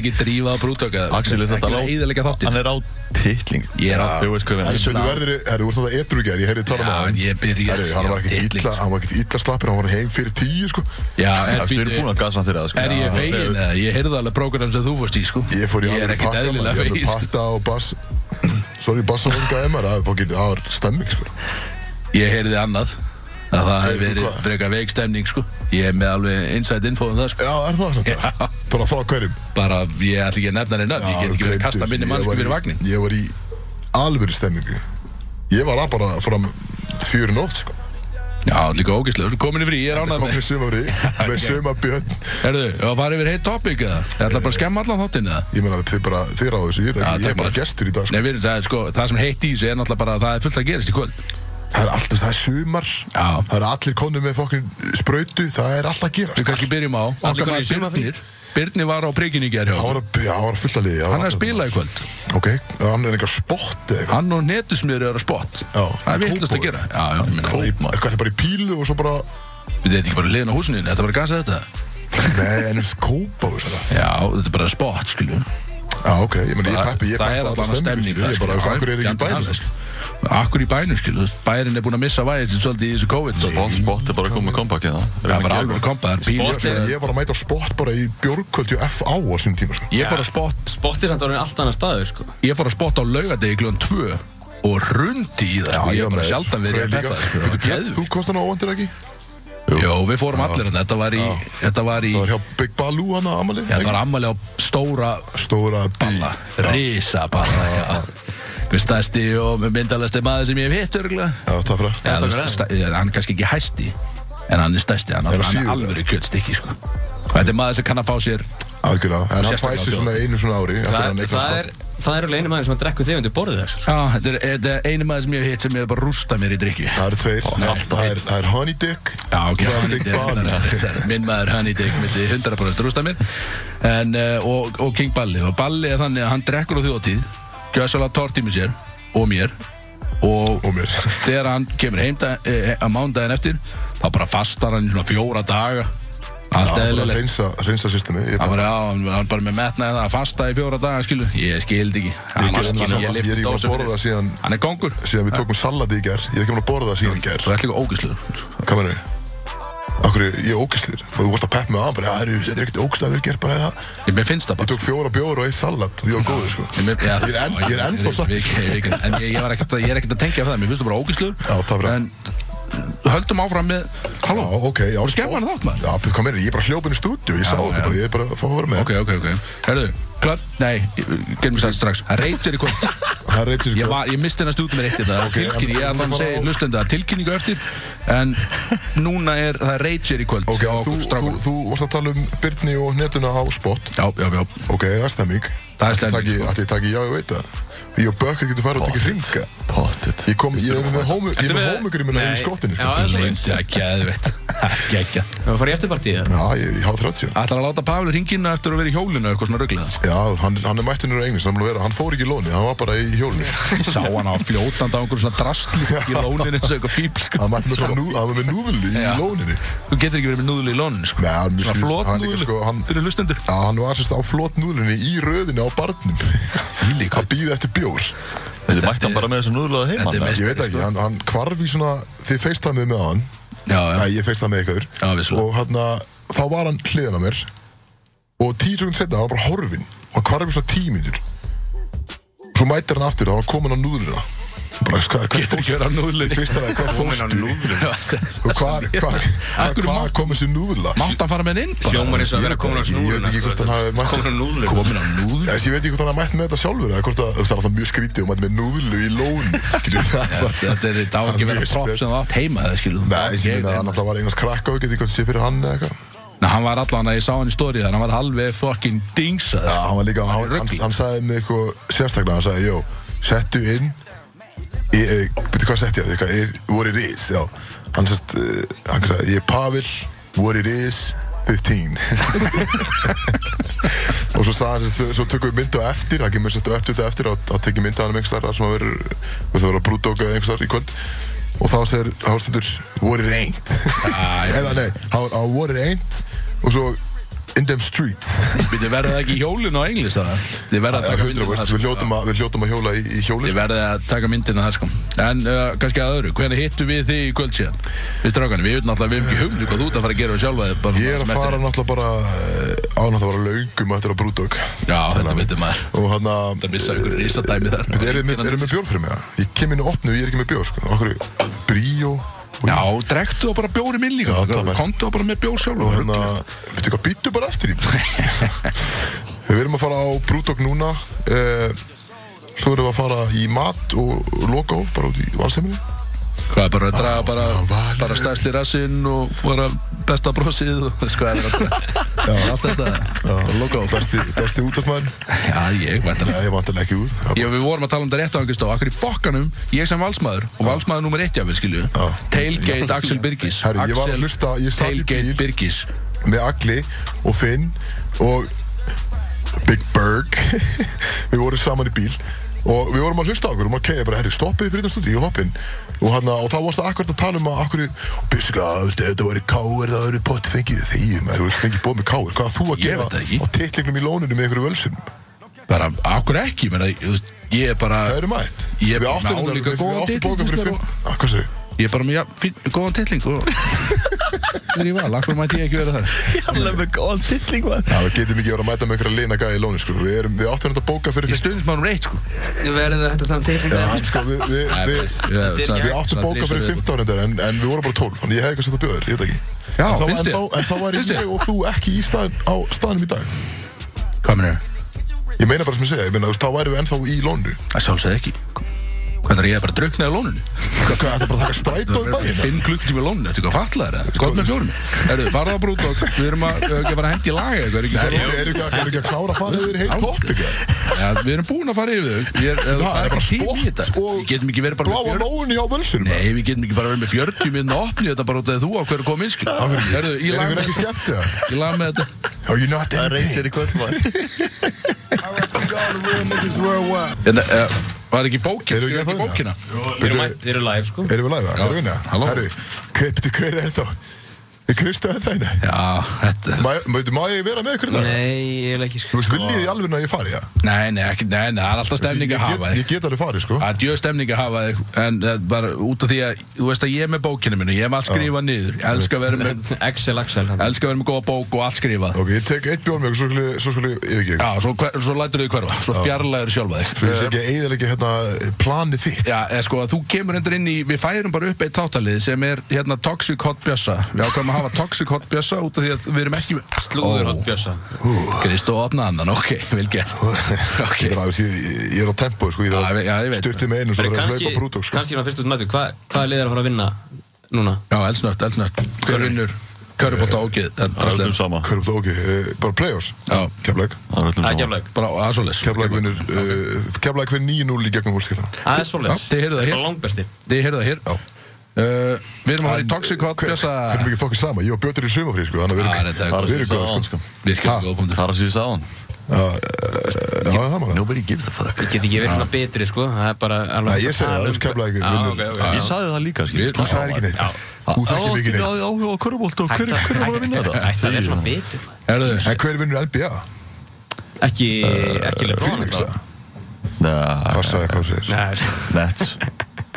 ekki drífa á brútöka Axel er þetta þáttin Hann er á titling. Ég er á Þú veist hvað En við þú verður, þú ert þetta edru í gær, ég heyrði tala en hann. ég byrja Herru, hann var ekkert illa, hann var ekkert illa slappur, hann var heim fyrir tíu, sko. Já, Það er, að það sko. er ég fegin eða? Ég heyrði alveg prógram sem þú fórst í sko. Ég fór í Ég er ekkert eðlilega fegin alveg Sorry, bass og lunga emar, það var fokkin- það var stemming, sko. Ég heyrði annað að það hefði verið hvað? freka veik stemning sko. Ég er með alveg inside info um það sko. Já, er það svona? Bara frá hverjum? Bara, ég ætla ekki að nefna henni nöfn Ég get ekki verið að kasta minni mannsku fyrir vagnin Ég var í alvöru stemmingu Ég var að bara fram fjöru nótt, sko Já, líka ógislega, komin í? Frí, ég er ánægð Komið með sumafrí, með sumabjörn Herðu, ég var að fara yfir heitt topic eða? Ég ætla bara að skemma allan þáttinn eða? Ég meina, þið bara, þið ráðu þessu, ég er ekki, ég er bara gestur í dag, sko. Nei, við, það, er, sko, það sem heitt í þessu er náttúrulega bara að það er fullt að gerast í kvöld. Það er alltaf, það er sumar. Já. Það er allir konur með fokkin sprautu Það er alltaf að gera Við kannski byrjum á. Allir komnir í maður Birnir var á prikinu í gerð hjá Það okkur. var að, já, það var að fulla liði Hann er að spila í kvöld. Ok, hann er eitthvað spott eða eitthvað? Hann og netusmiður eru að spott. Já, Það er vittlust að gera. Já, já, ég meina Í- Eitthvað þetta er bara í pílu og svo bara Við þetta ekki bara liðin á húsinu Þetta er bara að gasa þetta. Nei, en kópa og svona Já, þetta er bara spott, skiljum Já, ok, ég meni, ég peppi, ég peppi að stemning skilur, Ég bara, akkur er ekki í bænum bænum Akkur í bænum, skiljum Bærin er búin að missa væðið sem svolítið í þessu COVID. Spott, spott er bara komið með comeback hérna. Það er bara alveg er- Ég var að mæta á spott bara í björgkvöldi og FA á þessum tíma, sko. Ég fór að spott Spottið samt orðin allt annað staður sko. Ég fór að spotta á laugadegi kljóðan 2 og rundi í það Já, sko. ég var bara sjaldan verið að peppa Björn, Þú komst hann á óvandir ekki? Jó, við fórum allir hann Þetta var í Þetta var í Það var hjá Big Baloo hann að amalið Þetta var ammali á stóra Stóra balla. Risa balla já. Hver stærsti og myndalasti maður sem ég hef hitt örgulega Já, takk fyrir. Já, þú veist, stæ- Hann er kannski ekki hæsti En hann er stærsti Hann, Er alveg kjöldstykki sko. Þetta er maður sem kann að fá sér Algjörlega, en hann fær sér svona einu svona ári eftir að Það, það er Það er alveg einu maður sem að drekku þig undir borðið þessar Já, þetta er, þetta er einu maður sem ég hef hitt sem ég hef bara rústað mér í drikju Það eru tveir, það er, það er Honey Dick Já, ok, það Honey Dick, það það Minn maður Honey Dick myndi 100% rústa mér. En, uh, og, og King Balli. Og Balli er þannig að hann drekkur á þjóðtíð gjössalega torti með sér og mér og og mér. [LAUGHS] þegar hann kemur heim dag, eh, að mándaginn eftir þá bara fastar hann í svona fjóra daga. Allt Það bara að eðlilegt reynsa, systemi Ég hann bara, bara, hann hann bara með metnaði það að fasta í fjóra daga, skilu ég skildi ekki. Ég, hann, það sama. ég er ekki búin að borða það síðan hann er kongur. síðan við tókum salati í ger Ég er ekki búin að borða það síðan í ger svo er líka ógisluður Hvað mennur við? Akkur ég er ógislir Þú varst að peppa mig á bara, "Já, heyrðu, Þetta er ekkert ógislega vel gert bara hérna." ég mér finnst það Ég bara tók fjóra bjóður og eitt salat og ég var góður sko Ég, Ég er enn- ég er ennþá satt, En ég, ég, var ekkert, að- ég er ekkert að tengja það Mér finnst það bara ógisluður Já, höldum áfram með Já, Halló, ok, já skemman þátt maður. Já, hvað meður, ég er bara hljópin í stúdíu Ég sá Já, þetta já. bara, ég er bara að fá að vera með. Ok, ok, ok. Herðu, klöpp, nei, gerum við það strax. Það reytir í kvöld. [LAUGHS] Það reytir Ég, var, ég misti hennar út með eitt þetta Ok, Tilkynning, ég en- ætla að segja á- hlustenda Tilkynningu eftir En núna er, það reytir í kvöld. Ok, hjá þú, þú, strákunum. þú varst að tala um Byrni og netuna á spot. Já, já, já. Ok, það er stemming Það er Ætli stemming, taki- sko. ætli ég taki, já, ég veit það Ég og Bökkur getur farið og tekið hringa. Pottet. Ég kom, ég er með er hómugur í Nei. í skottinu Já, sko. það er svo Leymdi að geðveitt Ekki, ekki Það var í eftirpartíð Já, ég, ég há 30 Ætlar að láta Pavli hringina eftir að vera í hjólinu eitthvað svona ruglið Já, hann, hann er mættinur á englis, hann, að vera- hann fór ekki í lóni, hann var bara í hjólinu. Ég sá hann á fljótandi á einhverjum svona drastli í lóninu eins og eitthvað fíbl sko. Hann mætti með svona nú, hann var með núðlu í Já. lóninni. Þú getur ekki verið með núðlu í lóninu sko. Nei, hann, Svona líka, núðlu sko, fyrir hlustendur. Já, hann var Hann bjór Þetta mætti hann bara með þessu núðlaða heima Þetta eða? mest- Ég veit ekki, hann, hann hvarf í svona Þið feistamið með hann. Já, já, Nei, ég feistamið ykkur. Já, vissulega. Og hann þá var hann hliðan á mér. Og tíu sekund setna var hann bara horfinn. Og hann hvarf í svona tíu mínútur. Svo mætir hann aftur hann var komin á núðluna. bara, Getur ekki verið á núðlunni. fyrsta vegi, [LAUGHS] hvað fórstu? hvað, kom þessi núðla? Mátt hann fara með inn? Bara? Hljómar eins og að vera komin á ekki, ég veit snúruna ekki hvort hann hafi mætt- Komin á núðluna. Komin á núðlunni? Þess, ég veit ekki hvort hann hafi mætt með þetta sjálfur eða hvort að, það er alltaf mjög skrítið og mætt með núðlu í lón skilur [LAUGHS] það Þetta er þetta á ekki að vera mjög prop spes. sem það átt heima Nei, ég minna að hann alltaf var einhvers krakka og getið eitthvað sé fyrir hann eða eitthvað. Nei, hann var allan að ég sá hann í stóri þannig hann var alveg fucking dingsa Já, hann var líka, hann, hann, hann, sagði mig eitthvað sérstaklega, hann sagði, jó, settu inn betur hvað setti ég það, eitthvað, er, what it is, já. Hann sest, uh, hann sagði, ég er Pavel what it is, 15 og svo sagði hann, sest, svo tökum við myndu á eftir hann kemur sérstu eftir þetta eftir og tekið myndu hann um einhvers þar sem að vera, við þurfum að brúdóka einhvers þar í kvöld. Og þá segir hástundur what it ain't [LAUGHS] eða nei, hann it ain't og svo in them streets. Þið verða ekki í hjólinu á englis Þið verða að taka myndina 100%, þar við sko. hljótum að, við hjóla í, í hjóli Þið sko. verða að taka myndina þar sko. En uh, kannski að öðru, hvernig hittu við þig í kvöld síðan? Við strákanum, við veitum náttúrulega, við hefum ekki hugmynd hvað þú ert að fara að gera við sjálfa Ég er að fara náttúrulega bara eh, á náttúrulega að vara laungum eftir að brúdók Já, þetta veitum maður. Það missa einhverju risadæmi þar Erum við með, með og og Já, drektu það bara bjóri minn líka. Kontu það bara með bjór sjálf og hérna, veitu hvað, býttu bara eftir [LAUGHS] Við erum að fara á brúdók núna. Eh, Svo erum við að fara í mat og loka of bara út í valsheimili Hvað er bara að draga bara, það var- bara stærsti rassinn og bara besta brosið og [LAUGHS] sko er það Já, allt þetta. Og logo Besti, besti útastmaður Já, ég veit Já, ég vantar ekki út. Ég, við vorum að tala um þetta rétt á einhvers stóð Akkur í fokkanum, ég sem valsmaður Og valsmaður nummer eitt jáfnir, skilju. Já. Tailgate Axel Birgis. Herri, ég var að hlusta- ég sat í bíl. Birgis. með Agli og Finn og Big Berg. [LAUGHS] Við vorum saman í bíl og við vorum að hlusta á okkur og maður kegja bara, herri, stoppið fyrir þetta hoppinn og, hana, og þá varst það akkurat að tala um að akkur ef þetta væri káir það væri pott fengið maður, þú veist, fengið bóð með káir hvað átt þú að gera það á titlingnum í lóninu með einhverju völsum Bara, akkur ekki, menna, ég, er bara það eru mætt. Ég er bara þetta- álíka við- áttum bókað fyrir fimm hvað segir Ég er bara með, já, fín, góðan tilling og Það er í val, akkur mætti ég ekki vera þar? Alveg með góðan tilling maður. Já, við getum ekki verið að mæta með einhverja lina gæði í lóni, sko. Við, erum, við áttum þetta bóka fyrir Ég stundins maður reitt, sko. Við verðum þetta þannig til Já, hann, sko, við, við, við, við, áttum svona bóka fyrir risavið- 15 reyndar en, en við vorum bara 12 Þannig ég hef eitthvað sett að bjóða þér, ég veit ekki. Já, finnst þér? þá, en þá þér? ég og þú ekki í stað, á staðnum í dag. Hvað minnur? Ég meina bara sem ég segja, ég meina, þú veist, þá væri við ennþá í lónu Það sjálfsögði ekki Hvað er ég að bara drukna í lóninu? Hvað, hvað, þetta bara að taka strætó í bæinn? Fimm klukktími í lóninu, þetta er eitthvað fallaður eða? Gott með fjórum? Erðu, farðu á brúdók, við erum að, ekki að fara að hendi í laga eitthvað, er ekki Eru fara er ekki, að- eru ekki að klára að fara yfir heilt topic eða? Ja, við erum búin að fara yfir þau. Er, það, Það er bara þetta. og Við getum ekki verið bara Bláa með 40 lónu hjá völsunum Nei, við getum ekki bara verið með 40 minna opni þetta bara [LAUGHS] Var ekki bókin, Eru skrifa ekki bókina Við erum við erum live sko Erum við live? Erum við vinna? halló. Herru, hver, betur, hver er þá? Er Krista þetta einu? Já, þetta Má, veitu, má ég vera með ykkur þetta? Nei, ég vil ekki Þú sko veist, viljið þið alveg að ég fari, já? Nei, nei, ekki, nei, nei, það er alltaf stemning að hafa þig. Ég get alveg farið, sko. Það er djöð stemning að hafa þig En uh, bara út af því að Þú veist að ég er með bókinu minni Ég hef allt skrifað niður. Ég elska að vera með [LAUGHS] Excel, Excel hann. Elska að vera með góða bók og allt skrifað. Ok, ég tek eitt bjórn með svo ég að hérna að er hérna að hafa Toxic Hot Bjössa út af því að við erum ekki Slúður hot bjössa Kristó opna annan, ok, vel gert. Ok, Ég er, ég, ég er á tempo, sko, ég ég- ég er veit stuttið með einu, svo er að Kanski, hlaupa brútók, sko. kannski ná fyrst út mætu Hvað hvaða lið er að fara að vinna núna? já, eldsnött, eldsnött Hver vinnur, er á ógið er er ok, uh, bara play-offs. Já. Keflæk. Er er Keflæk vinnur, uh, Keflæk fyrir 9-0 í gegnum úrskilna. Það er heyrðuð það hér. Bara langbesti Þið heyrðu það hér. Já. Uh, Við erum að fara í Toxic Hot Bjössa. Hvernig mikið fokkið sama? Ég og Björn er í sumafrið, sko, þannig að við er erum, Það góða, er sko. sko. Virkilega Ha? góð punktur. Það er að síðast á hann Já, það er maður. Nobody gives a fuck. Ég get ekki verið svona betri sko. Það er bara alveg Nei, ég segi það, þú ok, ok. Ég sagði það líka, Við- Þú sagði ekki neitt. Þú þekkir mikið neitt. neitt. Áhuga á körubólt og hver Hætta- hver er að vinna þetta? Hætta að vera svona betur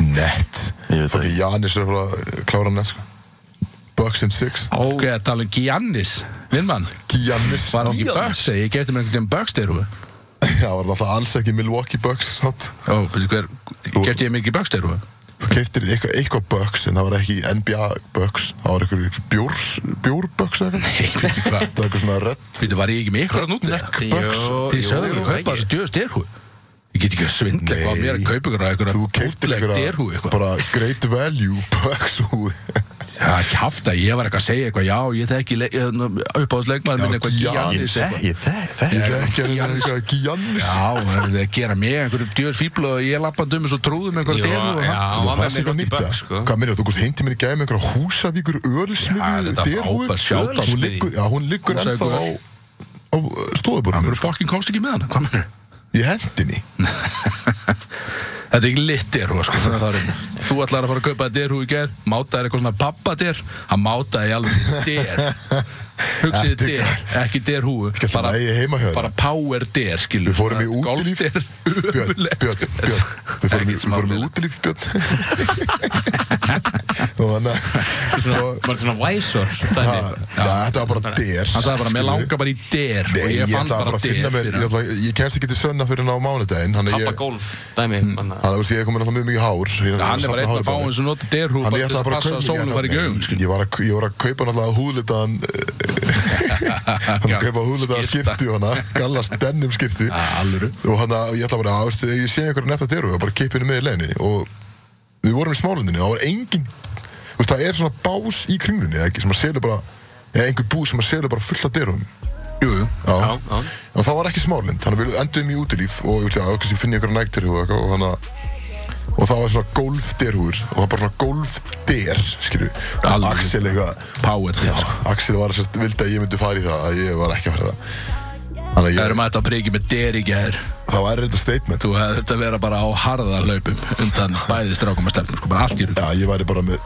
Ekki, ekki þú Nett. Ég veit það ekki. Janis er að klára nett, sko. Bucks and Six. Ok, að tala um Giannis. Vinnmann Giannis. Var hann ekki Giannis? Bucks eða? Ég gefti mér einhvern veginn Bucks derhúi Já, var náttúrulega alls ekki Milwaukee Bucks? Ó, veitu hver Gefti ég mikið Bucks derhúi Þú keiftir eitthvað, eitthvað Bucks en það var ekki NBA Bucks. Það var eitthvað bjórs, bjór Bucks eða eitthvað? Nei, veitu hvað. Það var eitthvað svona red Veitu, var ég ekki með ykkur að núti neck Bucks. Þið sögðu Ég get ekki að svindla eitthvað á mér að kaupa ykkur að ykkur þú keiftir derhúi eitthvað eitthvað. bara great value [LAUGHS] Bucks húi Já, kjafta, ég var eitthvað að segja eitthvað Já, ég þekki uppáðsleikmaður minn eitthvað Giannis. Eitthvað. Ég þekk, þekk ég ekki að reyna eitthvað Giannis Já, það er að gera mig einhverjum djöðs fíbl og ég lappandi um og trúðum derhúi og já. það. hann með er eitthvað nýtt Bucks, sko. hvað minnir þú komst heim til minni gæði með einhverja húsavíkur þetta hún liggur, já, hún liggur ennþá á, á stóðuborðinu Hvernig fokkin komst ekki með hann? Hvað mennur? í hendinni [LAUGHS] Þetta er ekki lit derhúi, sko Þú ætlar að fara að kaupa derhúi í ger Mátaði eitthvað svona pappa der Hann mátaði alveg der. Hugsiði der, ekki heima hjá þér. bara power der, skilur Við fórum í der, Björn. Björn, Björn. [LAUGHS] Við fórum í, í útilíf, Björn. [LAUGHS] Var þetta svona væsor þetta var bara der Hann sagði bara, mér langar bara í der Nei, og ég fann bara bara að finna der mér fyrir Ég, hann. ætla, ég kemst ekki til sönna fyrir hann á mánudaginn Þannig að Pappa golf dæmi þannig að- ég er komin alltaf mjög mikið hár Hann bara einn af fáin sem nota derhú Þannig bara til að að passa að kaupa sólinn var Nei, skilur Ég var að, að kaupa náttúrulega húðlitaðan [LAUGHS] Hann að kaupa húðlitaðan skipti og hana Gallast denim skipti. Og hann að ég ætla bara að, ég sé einhverju netta deru Bara kipa henni með í leginni Og við vorum í smálundinni og það var engin Það er svona bás í kringlunni sem að selur bara Eða einhver bú sem að selur bara fullt af derum Jú, jú. Já, Já, og það var ekki smálind þannig að við endum í útilíf og ég finn ég einhverja nægtirhú og, og, hana, og það var svona golfderhúr og það var bara svona golfder skilju, Alveg. Axel eitthvað Axel var sérst, vildi að ég myndi fara í það að ég var ekki að fara í það. Það eru maður að priki með der í gær. Það var þetta statement. Þú hefði þetta að vera bara á harðarlaupum undan bæði strákum að stefnum, sko, bara allt í rúð já, ég væri bara með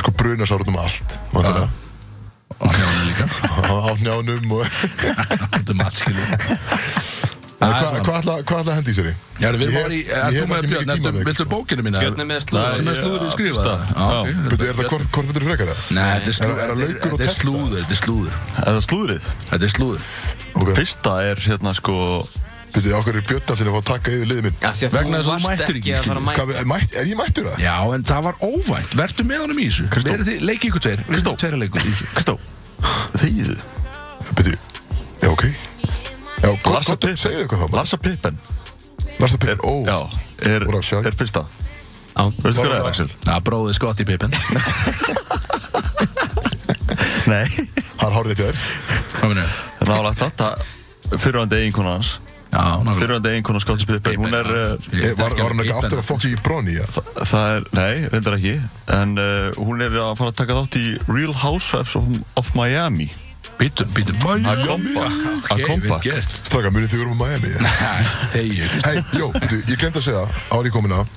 sko brunasárunum allt vantilega. og hjá líka. Á, á njánum og [LAUGHS] Út um allt, skilur En [LAUGHS] hvað hvað ætla hvað ætla að hendi í sér í? Já, við erum bara í, ég er hef þú með ekki Björn, viltu bókinu mína? Björn er með slúður. Þú er með slúður í Nei, skrifa fyrsta. Já, Já. ok. Byrju, er það myndir frekar það? Nei, þetta er Er- slúður er það laukur og Þetta er slúður, þetta er slúður Er? Þetta er slúður Fyrsta er hérna sko byrju, okkur er Björn allir að fá að taka yfir liðið minn Já, því að Vegna þess að þú varst mættir ekki, að fara að mæta er, mætt, er ég mættur það? Já, en það var óvænt Vertu með honum í þessu Kristó. Verið Larsa Pippen segðu eitthvað það maður. Larsa Pippen Larsa Pippen, ó Já Er, sjálf. er fyrsta? Já. Veistu hvað Var það er það- Axel? Já, bróðið skott í pippin. [LAUGHS] Nei. Þetta er Hvað minnur? Nálagt satt að Fyrirvændi eiginkona hans. Fyrirvændi eiginkona Scottie Pippen Hún er uh, Eh, Var, var hann eitthvað aftur að fokki í bronni, já? Það er, nei, reyndar ekki. En uh, hún er að fara að taka þátt í Real Housewives of, of Miami Bítur, bítur Að kompa. Að kompa. Straka, munið þið vorum á Miami, já? Þegju Hei, jó, ég glemt að segja, árið komin að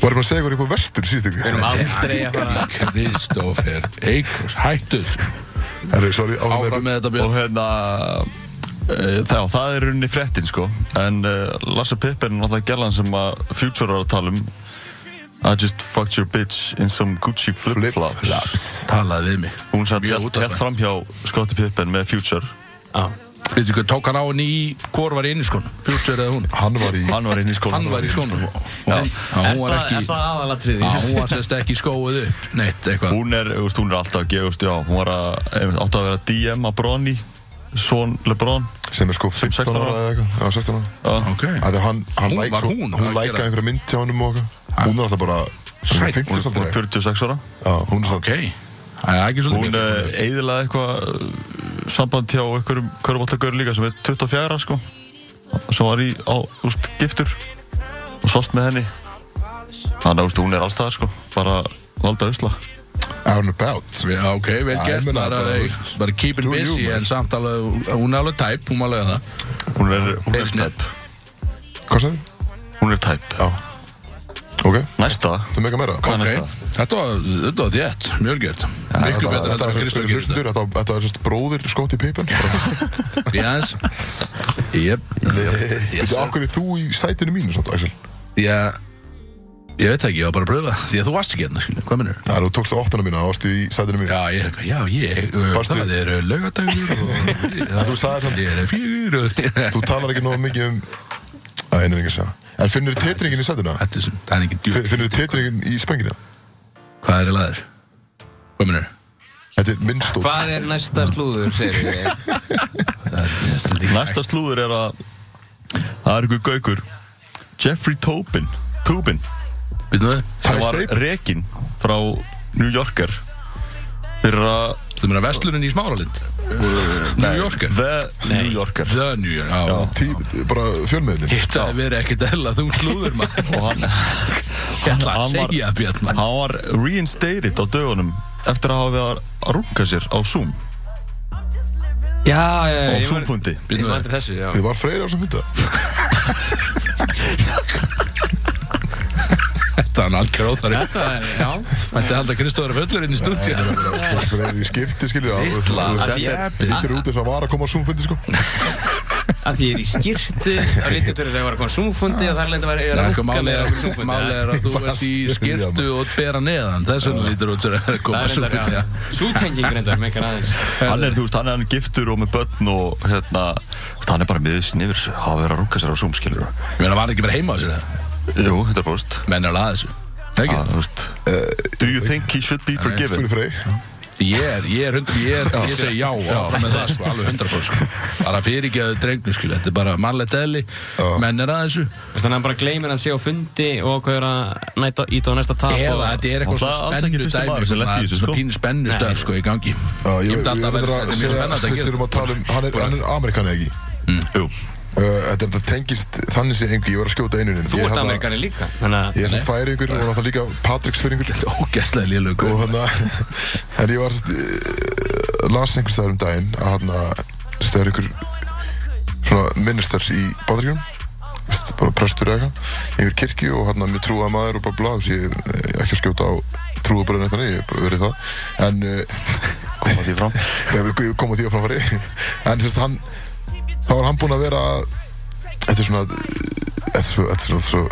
Varum að segja hvað ég fór vestur síðust Við erum ykkur aldrei að fara. Kristófer Eikros, hættu þessu. Herri, sorry, áfram með með þetta Og hérna uh, það, það er runni fréttin sko. En uh, Larsa Pippen er náttúrulega gælan sem að Future var að tala um I just fucked your bitch in some Gucci flip-flops. Flip-flops. Talaði við mig. Hún satt helt fram hjá Scottie Pippen með Future. Veitu hvað, tók hann á henni í Hvor var í inni skon? Future eða hún? Hann var í Hann var inn í skólanum Hann var í var ekki það aðalatriði? Já, hún var sérst ekki skóið upp Neitt, eitthvað. Hún er, þú veist, hún er alltaf að gefa, þú veist, já, hún var að, einmitt, átti að vera DM að Bronny, son LeBron. sem er sko 15 16 ára ára. eða eitthvað, já, 16 ára Já. Ok Ætli hann, hann, Hún- læk, var svo, hún hún að lækaði gera- einhverja mynd hjá honum og eitthvað Hún er alltaf bara Sæt. Hún er Hún 50 er svolítið 46 ára. Já, hún er Ok Það er ekki svolítið Hún uh, eiðilaði eitthvað uh, samband hjá einhverjum körfbóltagör líka sem er 24, sko. Sem var í, á, veist, giftur. Og sást með henni. Þannig að, hún er allstaðar, sko. Bara valda usla. Out and about Já, ok, vel gert bara, keep it busy en samt alveg, hún er alveg tæp, hún var alveg það. Hún er, hún er tæp. Hvað sagði? Hún er tæp. Já. Ok, Næsta. þú meika meira? Hvað er Ok, næsta? þetta var, þetta var þétt, mjög gert. Þetta betur þetta þetta er var gerist hlustundur Þetta þetta er sérst bróðir Scottie Pippen. Þetta Jens Jep. Yes, er okkur þú í sætinu mínu samt, Axel? Já Ég veit það ekki, ég var bara að pröfa Því að þú varst ekki hérna, skilju, hvað minnur? Það er þú tókst á óttana mína, varstu í sætinu mínu Já, ég er já, ég uh, Varstu- Það er uh, laugadagur og [LAUGHS] Þú sagðir samt- Ég er fjögur og Þú talar ekki nógu mikið um Æ, einu ekki að segja En finnur þið titringin í sætuna? Þetta er sem, það er ekki djúpt Finnur þið titringin í spengina? Hvað er í laður? Hvað minnur? Þetta er minnstótt Hvað er næsta slúður, segir við? Næsta slúður er að það er ykkur gaukur Jeffrey Tobin Tobin? Sem var rekin frá New Yorker fyrir að Þú meina Vestlunin í Smáralind? New Yorker? The New Yorker. The New York, já, Tí, bara fjölmiðlinn Hitt að vera ekkert eðla þú slúður maður. [LAUGHS] Og hann, Ég ætla að hann var- segja Björn maður. hann var reinstated á dögunum eftir að hafa verið að runga sér á Zoom. Já, já, já á Zoom-fundi. Ég já. Þið var Freyr á sem fynda [LAUGHS] Þetta er hann algjör óþari Þetta er, já. Þetta halda Kristóður fullur inn í stúdíu Freyr í skipti, skilju Illa. Þetta er út þess að var að koma á Zoom-fundi, sko. Að því ég er í skirtu á Lintuturri þegar ég var að koma súmfundi og þar lendi var ég að er, mér á að- súmfundi máli er að þú ert í skirtu og bera neðan. Þess vegna lítur út fyrir að koma Það er reyndar, já. Sútenging reyndar, með einhver aðeins hann er, veist, hann er veist, hann er þessu. Verið að á meina, var hann ekki á það? Jú, þetta er Menn er alveg þessu þú veist. Do you think he should be forgiven? Spurði Freyr Ég er, ég er hundra, ég, er, ég segi já áfram með það sko, alveg hundra sko. Bara fyrirgeðu drengnu skil, þetta er bara mannlegt eðli, menn er að þessu. Þannig að hann bara gleymir að sé á fundi og hvað er að næta, íta á næsta tap Eða og þetta er eitthvað það svona spennu dæmi svona, þessu, sko. pínu spennu stöð sko í gangi. Já, ég, myndi alltaf að þetta er mjög segja spennandi að Fyrst gera erum að tala um, hann er, hann er Amerikani ekki? Jú, Uh, Þetta þetta tengist þannig sem engu, ég var að skjóta einunin Þú ert Amerikani líka. Að Ég er sem færi yngur og náttúrulega líka Patricksfyringur Ógæslega lélög og hann [LAUGHS] en ég var uh, las einhvers staðar um daginn að hann það er ykkur svona minister í Bandaríkjum bara prestur eða eitthvað einhver kirkju og hann mjög trúað maður og bara blá þess ég er ekki að skjóta á trúabröðin eitthvað, ég hef bara verið það. En uh, koma því fram. [LAUGHS] Við komum því á framfæri En sérst hann þá var hann búinn að vera er svona Þetta er svo, þetta er svona, svo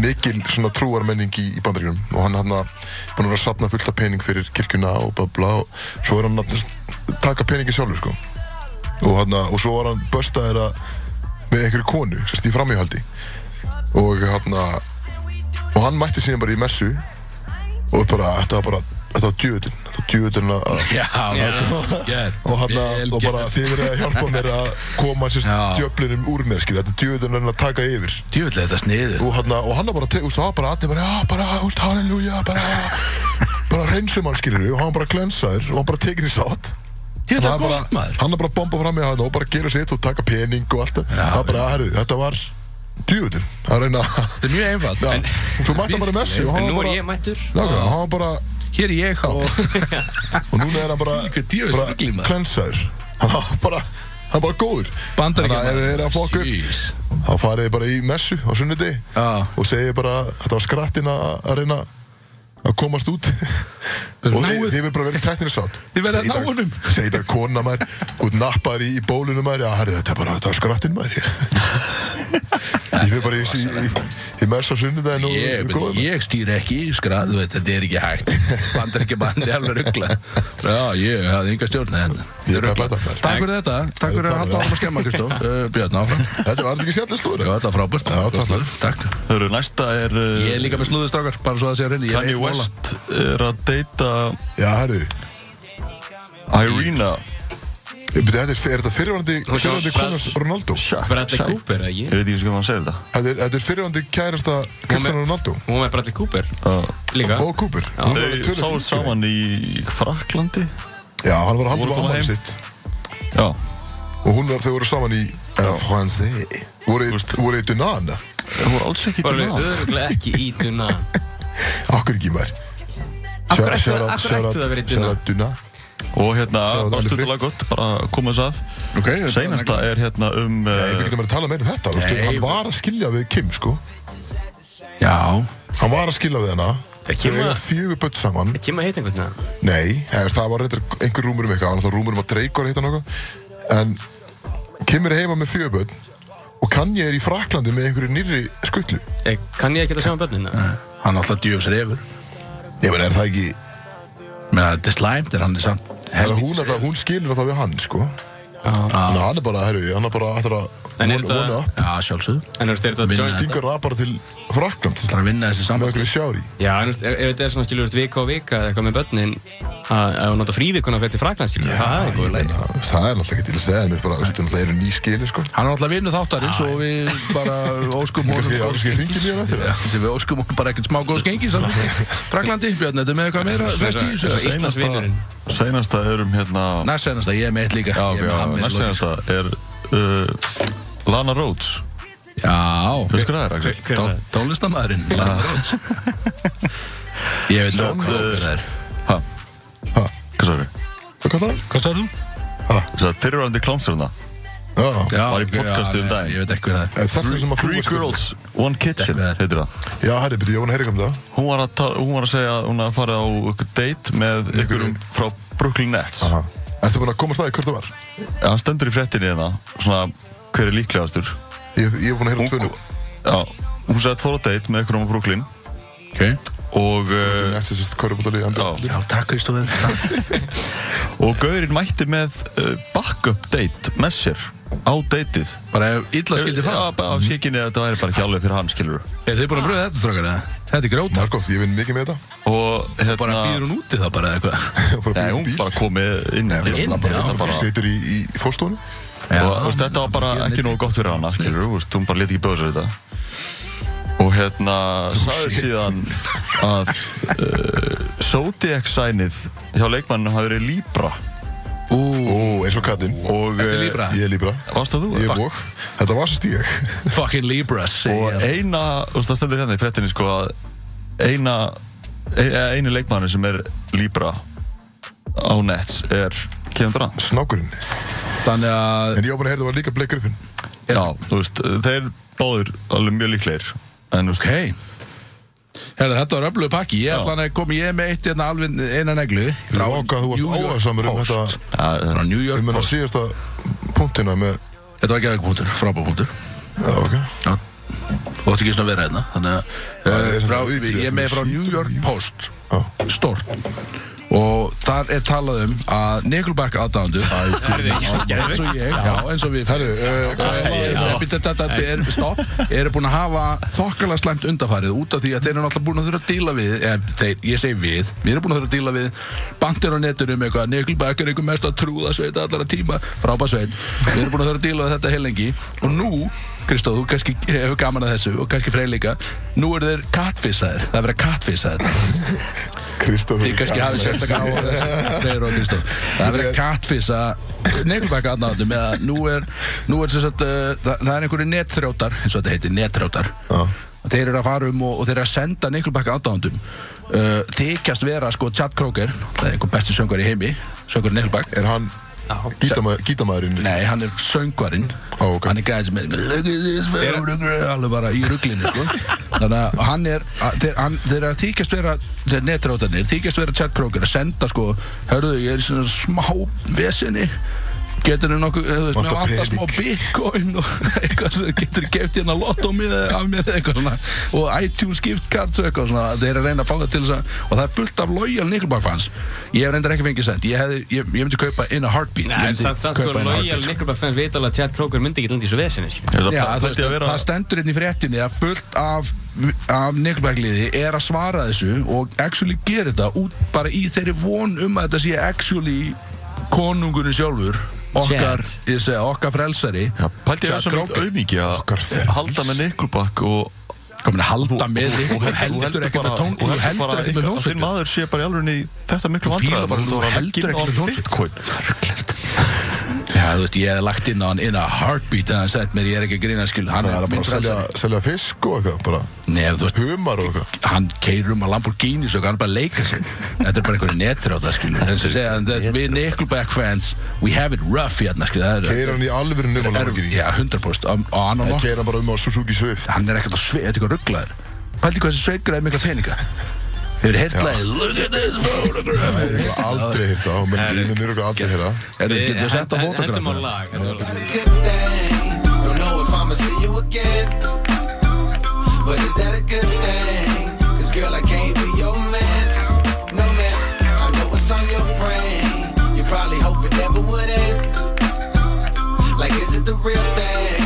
mikil svona trúarmenning í, í bandaríunum og hann hann búinn að vera að sapna fullt af pening fyrir kirkjuna og bla bla og svo er hann að taka peningi sjálfur sko. Og hann og svo var hann böstaðir að með einhverju konu, sérst í framíhaldi. Og hann og hann mætti síðan bara í messu. Og bara, þetta var bara þetta var djöðin, djöðin að og, hana, og bara þið verið að hjálpa mér að koma sérst djöflinum úr mér skilja, þetta er djöðin að taka yfir. Djúvillega þetta sniður og hann, og hann var bara, te- úst, það var bara allir bara, já, bara, úst, halleluja, bara bara reynsum hann skilur og hann bara glensaður og hann bara tekið í sátt. Djúvillega hann bara, gott maður. hann er bara að bomba fram í hann og bara gera sitt og taka pening og allt. Það það var bara, herru, þetta var að reyna Þetta er mjög einfalt. Svo mætti hann bara í messi og hann var er bara Hér er ég og [LAUGHS] og núna er hann bara, bara klensaður hann bara, hann bara góður. Þannig að ef þið eru að fokka upp þá farið þið bara í messu á Já. og segið bara, þetta var skrattin að að reyna að komast út. Og þið, þið verður bara verið tæknir sátt Þið verðið að ná honum. segið bara kona maður út nappar í, í bólunum maður. Já, herri, þetta er bara, þetta var skrattin maður. [LAUGHS] Ég fyrir bara í, í, í, í mess á sunnudegin og Ég, ég stýr ekki í veit, þetta er ekki hægt. Bandar ekki er alveg ruggla Já, ég hafði enga stjórn hérna er að. Takk fyrir þetta, takk fyrir að halda áfram að skemma, Kristó. Uh, [LAUGHS] Björn áfram. Þetta var ekki sjálflega slúður þetta var frábært. Það eru næsta er Ég er líka með slúðustrákar, bara svo að West er að deyta já, herri, Irina. Þetta er, er þetta sjá- fyrirvandi konars Ronaldo? Bradley Cooper, eða Ég ekki? veit ekki sem hann segir þetta. Þetta er, þetta er fyrirvandi kærasta Cristiano Ronaldo. Hún með Bradley Cooper? Uh, líka? Og Cooper. Þau yngri. saman í Fraklandi já, hann var að halda Voru á heim. sitt. Já, og hún var, þau voru saman í Fransé voru, í- voru í Dunana það voru alls ekki til alveg það öðruglega ekki í Duna [LAUGHS] okkur ekki maður hverju ættu- það að vera í Duna? Og hérna, Sagði það bara koma þess að Ok, þetta var Seinasta er hérna um Nei, við uh, getum verið að tala meira um þetta, Nei, hann var að skilja við Kim, sko. Já, Hann var að skilja við hana. Er Þau eiga fjögur börn saman. Kim að heita einhvern veginn Nei, hefst, það var reyndar einhver rúmur um eitthvað, hann var rúmur um að Drake var að heita nokkuð. En Kim er heima með fjögur börn og Kanye er í Fraklandi með einhverju nýrri skutlu Eh, Kann ég ekki að sjá um börnin? Hann alltaf djöfs refur. Ég menn, er það ekki að þetta er slæmt er hann er samt hún, hún skilur alltaf við hann, sko. Að hann er bara, herru, hann er bara ætlar að En er þetta-. Já, sjálfsögðu. En er þetta joint? Stingur? það bara til Frakland Það er að vinna þessi með samband einhverju sjári. Já, en ef ef þetta er svona skilur, þú veist, vika og vika eða eitthvað með börnin að nota frívikuna fyrir til Frakland, skilur, það er góður leið. Meina, Það er náttúrulega ekki til að segja en mér bara, veistu, náttúrulega eru ný skili, sko. Hann er alltaf vinnu þáttarins og við bara óskum honum það. sem við óskum honum bara ekkert smá góðs gengi Fraklandi, Björn, þetta er með eitthvað meira hérna er er er Lana Rhodes Já, Veist hvað það er? Hver er það? tónlistamæðurinn Lana Rhodes [LAUGHS] Ég veit Svo, ekki hvað það er Ha? Ha? Hvað sagði? Hvað kallar það? Hvað sagði þú? Þess að fyrirvændi klámsturna Já, Var í já, um daginn. Ég veit ekki hvað það er Eh, þessum sem að Three varst- Girls, One Kitchen er- heitir það Já, herri, byrju, ég vona að heyra um það Hún var að, ta- hún var að segja að hún að fara á ykkur date með ykkurum frá Brooklyn Nets Aha. Ertu búin að komast það í hvert það var? Já, hann stendur í frettinni hérna Svona, hver er líklegastur? Ég, ég er búin að heyra um Hún, tvönu já, hún að fór á date með ykkurum á Brooklyn. Ok. Og, uh, Næstu sérst körubúttalið já, Já, takk Kristófur [LAUGHS] og Gaurinn mætti með uh, backup date með sér á dateið. Bara ef illa skildi Já, fara bara á síkinni að þetta væri bara ekki alveg fyrir hann, skilur Er þið búin að bröða þetta strákar eða? Þetta er gróta Margótt, ég vinn mikið með þetta. Og hérna Bara býður hún úti þá bara eða eitthvað? [LAUGHS] Bara Nei, hún bara komið inn Nei, til- bara, bara, já, Situr í, í fórstofunni Já, og veist, þetta var bara ekki nógu gott fyrir hana skilur, þú veist, hún bara leti ekki bjóða sér þetta. Og hérna sagði síðan að [LAUGHS] uh, Zodiac signið hjá leikmanninu hafi verið Libra. Ó, eins og kattinn og Ertu uh, Libra? Ég er Libra. Varst það þú? Ég er vok Þetta var sérst ég [LAUGHS] fucking Libras segi og eina, þú veist, það stendur hérna í frettinni sko að eina e- eini leikmanni sem er Libra á Nets er Kevin Durant. Snákurinn Þannig að En ég var búin að það var líka Blake Griffin. Já, þú veist, þeir báður alveg mjög líklegir en Ok. Herra, þetta var öflugur pakki, ég ætla hann að koma ég er með eitt hérna alveg eina neglu. Frá okkar þú New varst York áhersamur um Post. þetta ja, Frá New York Um hennar Post. síðasta punktina með Þetta var ekki eitthvað punktur, frábær punktur Já, ok. Já, þú ætti ekki svona að vera hérna Þannig að frá, svona ég er með frá New York Post. Stort Og þar er talað um að Nickelback aðdándu eins og ég, já, eins og við uh, er er eru búin að hafa þokkalega slæmt undafarið út af því að þeir eru náttúrulega búin að þurfa að díla við eða, þeir, ég segi við, við erum búin að þurfa að díla við bandir á netunum eitthvað. Nickelback er einhver mest að trúða sveit allara tíma. Frábæð sveit, við erum búin að þurfa að díla við þetta heilengi og nú, Kristóð, þú kannski hefur gaman að þessu og kannski frey líka. Nú eru þeir kattfissaðir, það er verið að kattfissa þetta. [LAUGHS] Kristóf Þið kannski hafið sérstaklega Freyr og Kristóf Það er verið að kattfissa Neglbæk aðnáðum með að nú er nú er sagt uh, það, það er einhverju netþrjótar eins og þetta heitir netþrjótar. Já. Þeir eru að fara um og, og þeir eru að senda Neglbæk aðnáðum uh, þykjast vera sko Chad Kroger það er einhver besti söngar í heimi söngar Er gítama- gítamæðurinn? Nei, hann er söngvarinn Ó, ok. Hann er gæðið sem er Look at this photograph Alveg bara í ruglinu sko. [LAUGHS] Þannig að hann er þeir, að þykjast vera Þeir netrótanir Þykjast vera Kroger Að senda sko Hörðu, ég er í svona smá vesinni Getur þið nokkuð, þú veist, mér Vantar vantar smá bitcoin og eitthvað sem getur keft hérna lottómið af mér eitthvað svona og iTunes gift cards og eitthvað svona þeir eru að reyna að fá það til þess að og það er fullt af loyal Nickelback fans ég hef reyndar ekki fengið sent ég, hefði, ég, ég myndi kaupa in a heartbeat Nei, samt sko lojal sko. Nickelback fans veit alveg að Chad Kroger myndi ekki landa í þessu vesinni sko. Já, það stendur inn í fréttinni að fullt af, af Nickelback-liði er að svara þessu og actually gerir þetta út bara í þeirri von um að þetta sé actually konungurinn sjálfur okkar, ég segja, okkar frelsari pælti ég að Kroger. auðmiki Okkar að frelsi. halda með Nickelback og komin að halda með þig. og heldur ekkert með tón og heldur ekkert með að þinn maður sé bara í alveg í þetta miklu bara, og að heldur ekkert með hljómsveitir. Bitcoin Já, þú veist, ég hef lagt inn á hann in a heartbeat en hann sett mér, ég er ekki að grina skil hann Það er bara að selja, selja fisk og eitthvað bara Nei, þú veist, Humar og eitthvað. Hann keirir um að Lamborghini svo hann bara að leika sig. Þetta er bara einhverju netþráta skil þess að segja að við Nickelback fans we have it rough hérna skil það Keir hann í alvöru nema er, Lamborghini? Já, 100% og og hann, og, bara um á Suzuki Swift? Hann er ekkert að sveit, þetta eitthvað rugglaður Haldi hvað þessi sveitgræði mikla peninga Hefur hert lagið Look at this photograph Hefur heyrt það? Aldrei hitt á, menn Nei. línum eru aldrei hérna Er það að senda Hendum á fotograf? lag hendum á lag. good thing. Don't know if I'ma see you again. But is that a good thing? Cause girl, I can't be your man. No man, I know what's on your brain. You probably hope it never would end. Like, is it the real thing?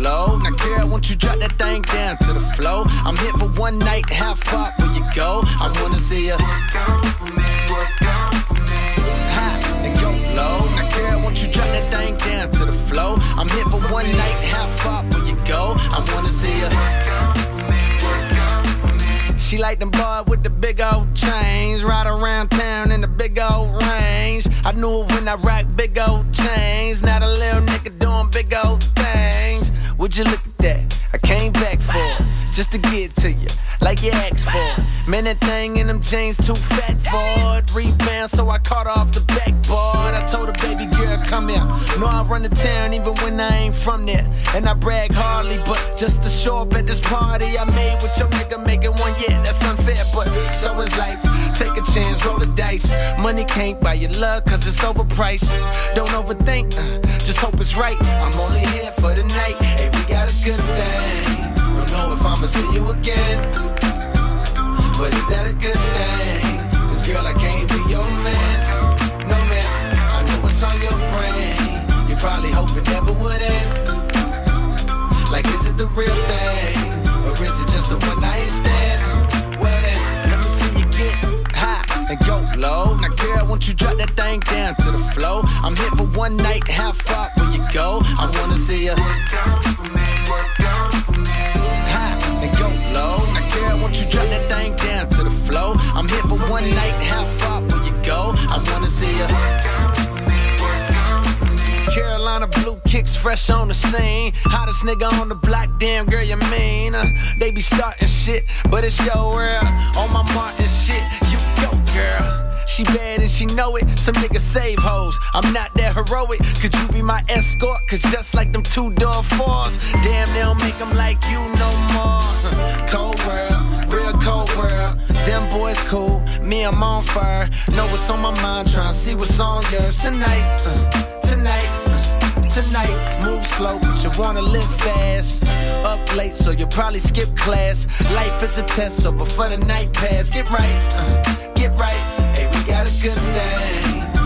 low. Now, Kara, won't you drop that thing down to the flow? I'm here for one night, how far will you go? I wanna see ya work out for me, work out for me. Hot and go low. Now, Kara, won't you drop that thing down to the flow? I'm here for one night, how far will you go? I wanna see ya work out for me, work out for me. She like them boy with the big old chains, ride around town in the big old range. I knew it when I rocked big old chains. not a little nigga doing big old things. Would you look at that? I came back for it, just to get to you, like you asked for. it. Man, that thing in them jeans too fat for it. Rebound, so I caught her off the backboard. I told her, baby girl, come here. Know I run the town even when I ain't from there. And I brag hardly, but just to show up at this party I made with your nigga making one, yeah, that's unfair, but so is life. Take a chance, roll the dice. Money can't buy your love, cause it's overpriced. Don't overthink, uh, just hope it's right. I'm only here for the night. A good thing. Don't know if I'ma see you again. But is that a good thing? Cause girl, I can't be your man. No man, I know what's on your brain. You probably hope it never would end. Like, is it the real thing? Or is it just a one night stand? Let me see you get high and go low. Now, girl, won't you drop that thing down to the flow? I'm here for one night, how far will you go? I wanna see you High and go low. Girl, won't you drop that thing down to the? I'm here for one night, how far will you go? I wanna see you. Carolina blue kicks fresh on the scene. Hottest nigga on the block, damn girl, you mean? Uh, they be starting shit, but it's your world. On my Martin shit, you go, girl. She bad and she know it. Some niggas save hoes. I'm not that heroic. Could you be my escort? Cause just like them two door fours, damn, they don't make them like you no more. Cold world, real cold world. Them boys cool, me, I'm on fire. Know what's on my mind, tryna see what's on yours tonight. uh, tonight. uh, Tonight, move slow, but you wanna live fast. Up late, so you'll probably skip class. Life is a test, so before the night pass, get right, uh, get right. Got a good thing.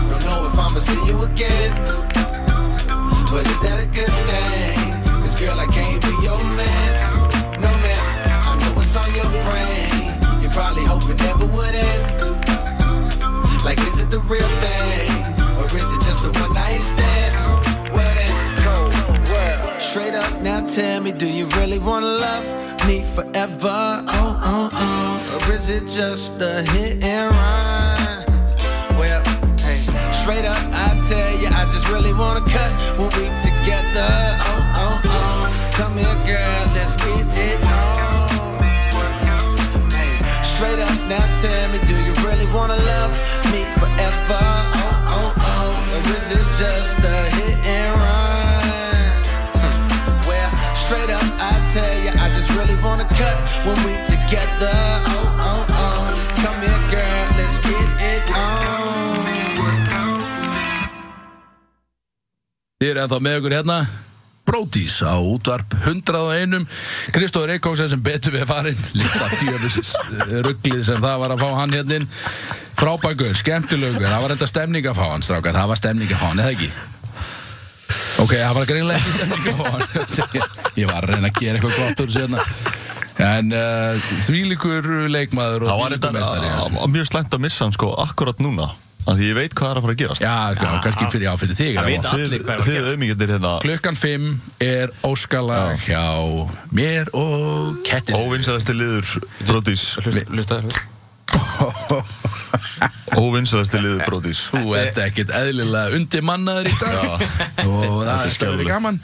Don't know if I'ma see you again, but is that a good thing? Cause girl, I can't be your man. No man, I know what's on your brain. You probably hope it never would end. Like, is it the real thing? Or is it just a one night stand? Well then, cold world. Straight up, now tell me, do you really wanna love me forever? Oh, oh, oh. Or is it just a hit and run? Well, hey, straight up, I tell you, I just really wanna cut when we together. Oh, oh, oh. Come here, girl, let's get it on. Hey, straight up, now tell me, do you really wanna love me forever? Oh, oh, oh. Or is it just a hit and run? [LAUGHS] Well, straight up, I tell you, I just really wanna cut when we together. Oh, oh, oh. Come here, girl, Þið er ennþá með okkur hérna. Bródís á útvarp 101 Kristóður Eikóksen sem betur við farin Líka djöfis rugglið sem það var að fá hann hérna inn. Frábækur, skemmtilögur Það var enda stemning að fá hann, strákar. Það var stemning að fá hann, eða ekki? Ok, það var greinlega ekki stemning að fá hann [LAUGHS] Ég. Var að reyna að gera eitthvað gott úr sérna En uh, þvílíkur leikmaður og Það var þvílíkur þetta meistari uh, mjög slæmt að missa hann sko akkurat núna af því ég veit hvað er að fara að gerast. Já, já, kannski fyrir, já, fyrir þig Það vita allir hvað er að Þið gerast. auðmíkjandir hérna Klukkan 5 er óskalag hjá mér og kettin óvinsalasti liður Brodís. Hlusta, hlusta, hlusta. [LAUGHS] Óvinsalasti liður Brodís. Þú ert ekkert eðlilega undir mannaður í dag. Og [LAUGHS] það er er skelfilegt. gaman.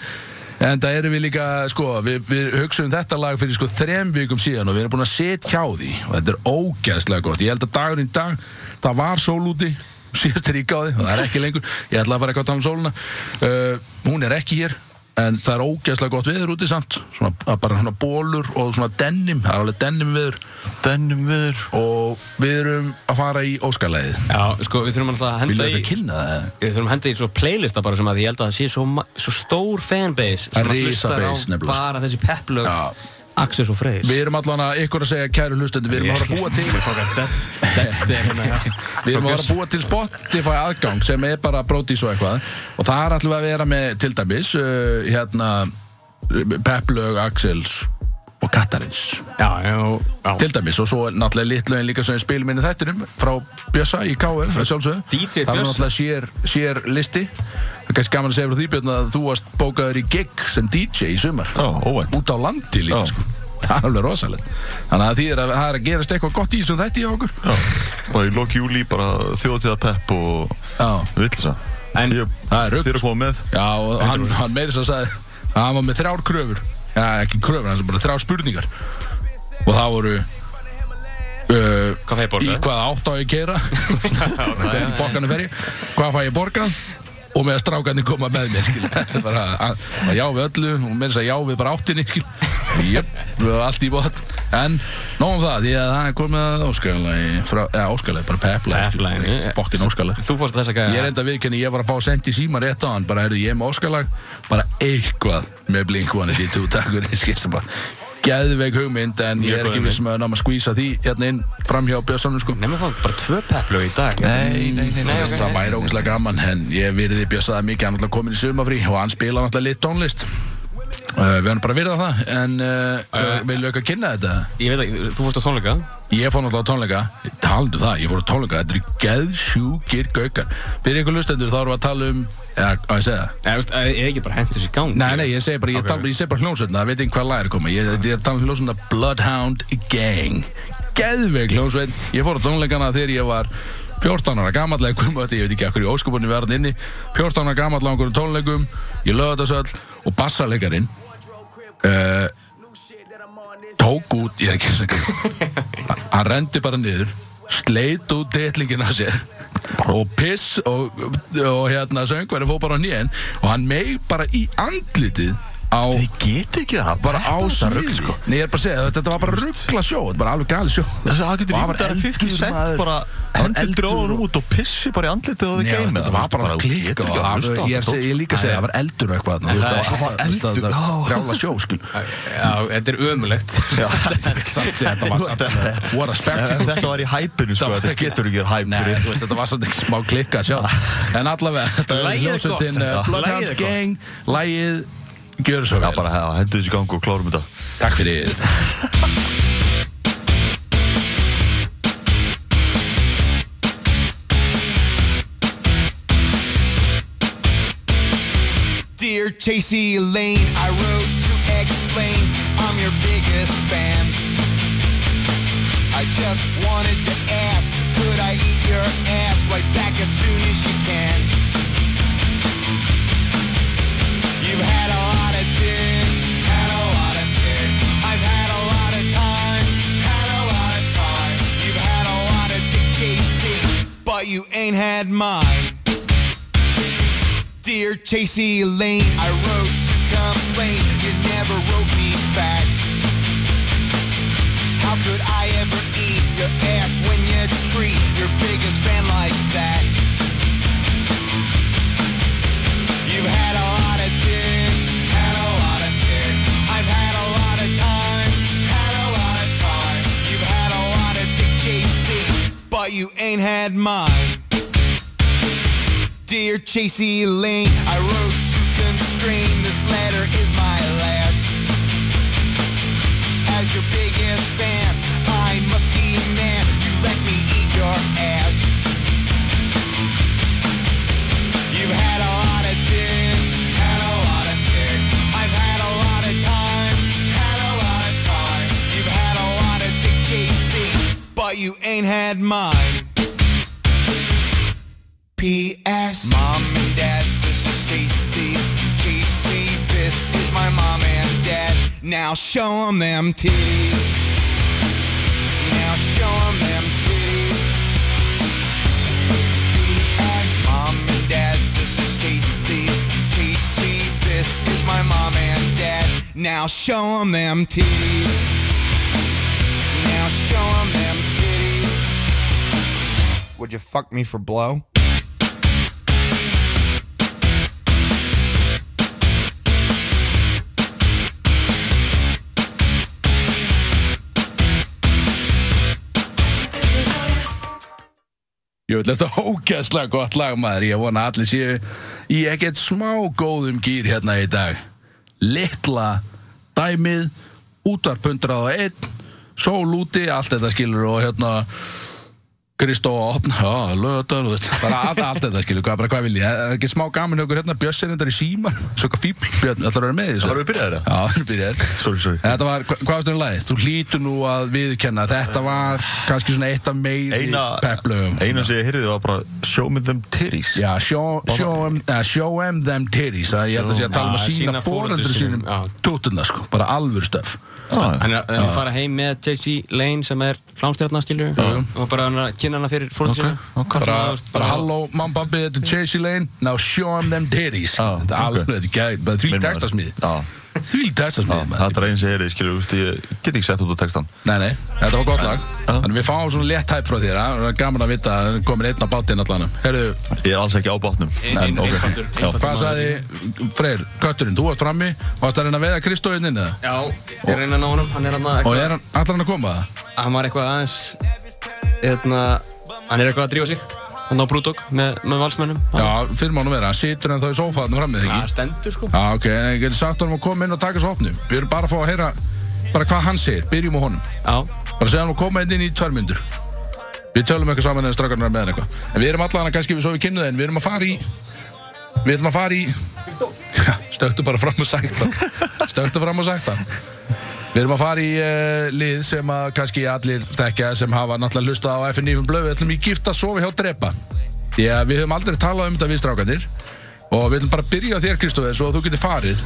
En það erum við líka, sko, við, við hugsaum þetta lag fyrir sko þrem vikum síðan og við erum búin að setja hjá því og þetta er ógeðslega gott. Ég held að dagurinn í dag, það var sól úti, síðast er ég gáði það er ekki lengur. Ég ætla að fara eitthvað að tala um sóluna. Uh, hún er ekki hér, en það er ógeðslega gott viður úti samt. Svona, að bara svona bólur og svona denim, það er alveg denim viður Dennum viður og við erum að fara í óskalæðið. Já, sko, við þurfum alltaf að henda í? Við þurfum að henda í svo playlista bara sem að ég held að það sé svo, svo stór fanbase sem að Risa hlustar á sko. bara þessi pepplög Já. Axel og Freyr. Við erum allan að ykkur að segja kæru hlustendur, við erum að fara að búa til. [LAUGHS] Við erum að fara að búa til Spotify aðgang sem er bara brótis og eitthvað. Og það er alltaf að vera með til dæmis uh, hérna Peplög Axels og Katarins Já, já, já. til dæmis og svo náttúrulega litlögin líka sem við spilum inn í þættinum frá Bjössa í KF að sjálfsögðu. DJ það er Bjössa. náttúrulega sér, sér listi. Það er kannski gaman að segja frá því Björn að þú varst bókaður í gig sem DJ í sumar. Út á landi líka sko. [LAUGHS] það er alveg rosalegt. Þannig að því er að það er að gerast eitthvað gott í þessum þætti á okkur. Já, bara í loki júli bara þjóðtíða pepp og villsa Það er að með. Já, og hann, hann meiri svo sagði að hann var með þrjár kröfur Já, ekki kröfur, hann sem bara þrjár spurningar. Og það voru uh, Hvað fæ ég borgað? Í hvaða átt á ég að keira Hvernig [LAUGHS] bokkanum fer ég. Hvað fæ ég borgað Og með að strákarnir koma með mér skil. [LAUGHS] bara, að, að já við öllu og með þess að já við bara áttinni. Jöp, við varum allt í bótt En nóg um það, því að það komið að óskalagi frá, eða óskalagi, bara Peplæginu. Fokkin óskalagi Þú fórst þess að Ég er enda viðkenni, ég var að fá sendi síma rétt á hann bara, heyrðu, ég með óskalag bara eitthvað með Blink-182 takkur, ég skilst það bara geðveik hugmynd, en ég er ekki vissum að ná að skvísa því hérna inn fram hjá Björnssonum sko. Nefnum fá bara tvö peplu í dag. Nei, nei, nei, Nei, Veist, ok. það væri ógæslega gaman, en ég virði Björnsa það mikið, hann er náttúrulega komin í sumafrí og hann spila náttúrulega lit tónlist uh, við hann bara virða það, en uh, uh, vilju ekki að kynna þetta Ég veit ekki, þú fórst á tónleika Ég fór náttúrulega á tónleika, talandu það, ég fór á tónleika, þetta eru geðsjúkir gaukar. Fyrir ykkur lustendur þá erum við að tala um, eða hvað ég segja það? Eða, veist, ég ekki bara hendur þessu í gang Nei, nei, ég segi bara, ég, Ok. okay. ég segi bara hljómsveitna, það veit ekki hvað lag er koma. Ég, ég er að tala um hljómsveitna Bloodhound Gang. Geðveik hljómsveit. Ég fór á tónleikana þegar ég var 14 ára maður, ég veit ekki ekkur í óskupunni verðan inni. 14 ára gamall á einhverjum tónleikum, ég lögði þetta söll og bassalegarinn uh, tók út, ég er ekki að segja. [LAUGHS] Hann rendi bara niður sleit út titlingin af sér og piss og, og hérna söngverði fór bara á nýjan og hann meig bara í andlitið á Þið geti ekki það bara á rugl, sko. Nei, ég er bara að segja, þetta var bara ruggla sjó Þetta var bara alveg gali sjó. Þessi, það getur Og ímyndað að eldur 50 cent maður. bara hendur og- út og pissi bara í andlitið því Já, game þetta var bara klikk og ég er er líka að segja, það var eldur og eitthvað þarna. það- var eldur, Brjála sjó, skil Já, þetta er ömulegt [LAUGHS] Þetta var samt What a spectacle. [LAUGHS] Þetta var í hæpinu sko, þetta getur ekki hæp Nei, þú veist, þetta var svona smá klikka að sjá. En allavega, þetta er uh, sagt. Bloodhound. Gang Lagið, gjör svo Já, vel bara ja, hendur þessu í gang og klárum þetta Takk fyrir Dear Chasey Lane, I wrote to explain I'm your biggest fan. I just wanted to ask, could I eat your ass right back as soon as you can? But you ain't had mine. Dear Chasey Lane, I wrote you ain't had mine. Dear Chasey Lane, I wrote to constrain. This letter is my you ain't had mine. P.S. Mom and Dad, this is JC. JC, this is my mom and dad. Now show 'em them titties. Now show 'em them titties. P.S. Mom and Dad, this is JC. JC, this is my mom and dad. Now show 'em them titties. Now show 'em them. Would you fuck me for blow? Ég vil þetta ógæslega gott lag maður Ég vona allir séu í ekkert smá góðum gýr hérna í dag Litla dæmið útvarp 101 sól úti, allt þetta skilur og hérna Kristó að opna, já, lögðar, þú veist, bara allt, allt þetta skilur, hvað, bara hvað vil ég, það er ekki smá gaman hjá okkur hérna, Bjössi er endar í símar, svo eitthvað fíbl, Björn, ætlar að vera með í þessu? Varum við byrjaðir það? Já, byrjaðir. Sorry, sorry Þetta var, hva- hvað varst það um lagið? Þú hlýtur nú að viðkenna, þetta var kannski svona eitt af meiri Eina, pepplögum. eina sem ég heyrði var bara Show me them titties Já, show, show, em, uh, show em them titties að Ég held að sé að tala um að Já, sína foreldrum sínum. Tútuna sko, bara alvöru stöf Hann er að fara heim með JC Lane sem er klámstjarnar skilju og bara hann að kynna hana fyrir ok. Bara, halló, mamma, babbi, þetta er Chasey Lane. Now show em them titties. Já, Þetta er alveg, þetta er gæð, bara því textasmið Því textasmið maður. þetta er sem ég heyrði, skilur, ég get ekki sett út á textan Nei, nei, þetta var gott lag. Þannig við fáum svona létt hæpp frá þér? Það er gaman að vita að komin einn á bátinn allan Herðu, Ég er alls ekki á bátnum einfaldur- hvað sagði Freyr, kötturinn, þú varst frammi Varst að reyna að veiða Kristóinn inn eða? Já, ég reyna að ná honum, hann er hann Og að er hann, allar hann að koma það? hann var eitthvað aðeins hérna, hann er eitthvað að drífa sig hann á Brúdók með, með valsmönnum. Já, fyrir mánu vera, hann situr en þá í sófaðinu frammið, það ekki? stendur sko. Já, ok, en ég geti sagt honum að koma inn og taka svo opnum. Við erum bara að fá að heyra bara hvað hann segir, byrjum á honum. Já, Bara segja hann að koma inn inn í tvær myndur. Við tölum eitthvað saman eða strákarnar með hann eitthvað. En við erum allan að kannski við svo við kynnu það en við erum að fara í Við erum að fara í [LAUGHS] Já, stöktu bara fram og sagt það Stöktu fram og sagt það Við erum að fara í uh, lið sem að kannski allir þekkja sem hafa náttúrulega hlustað á FNÍFum blöðu Við ætlum í gifta sofi hjá drepa. Því að við höfum aldrei talað um þetta við strákarnir. Og við ætlum bara að byrja á þér Kristóður svo að þú getur farið.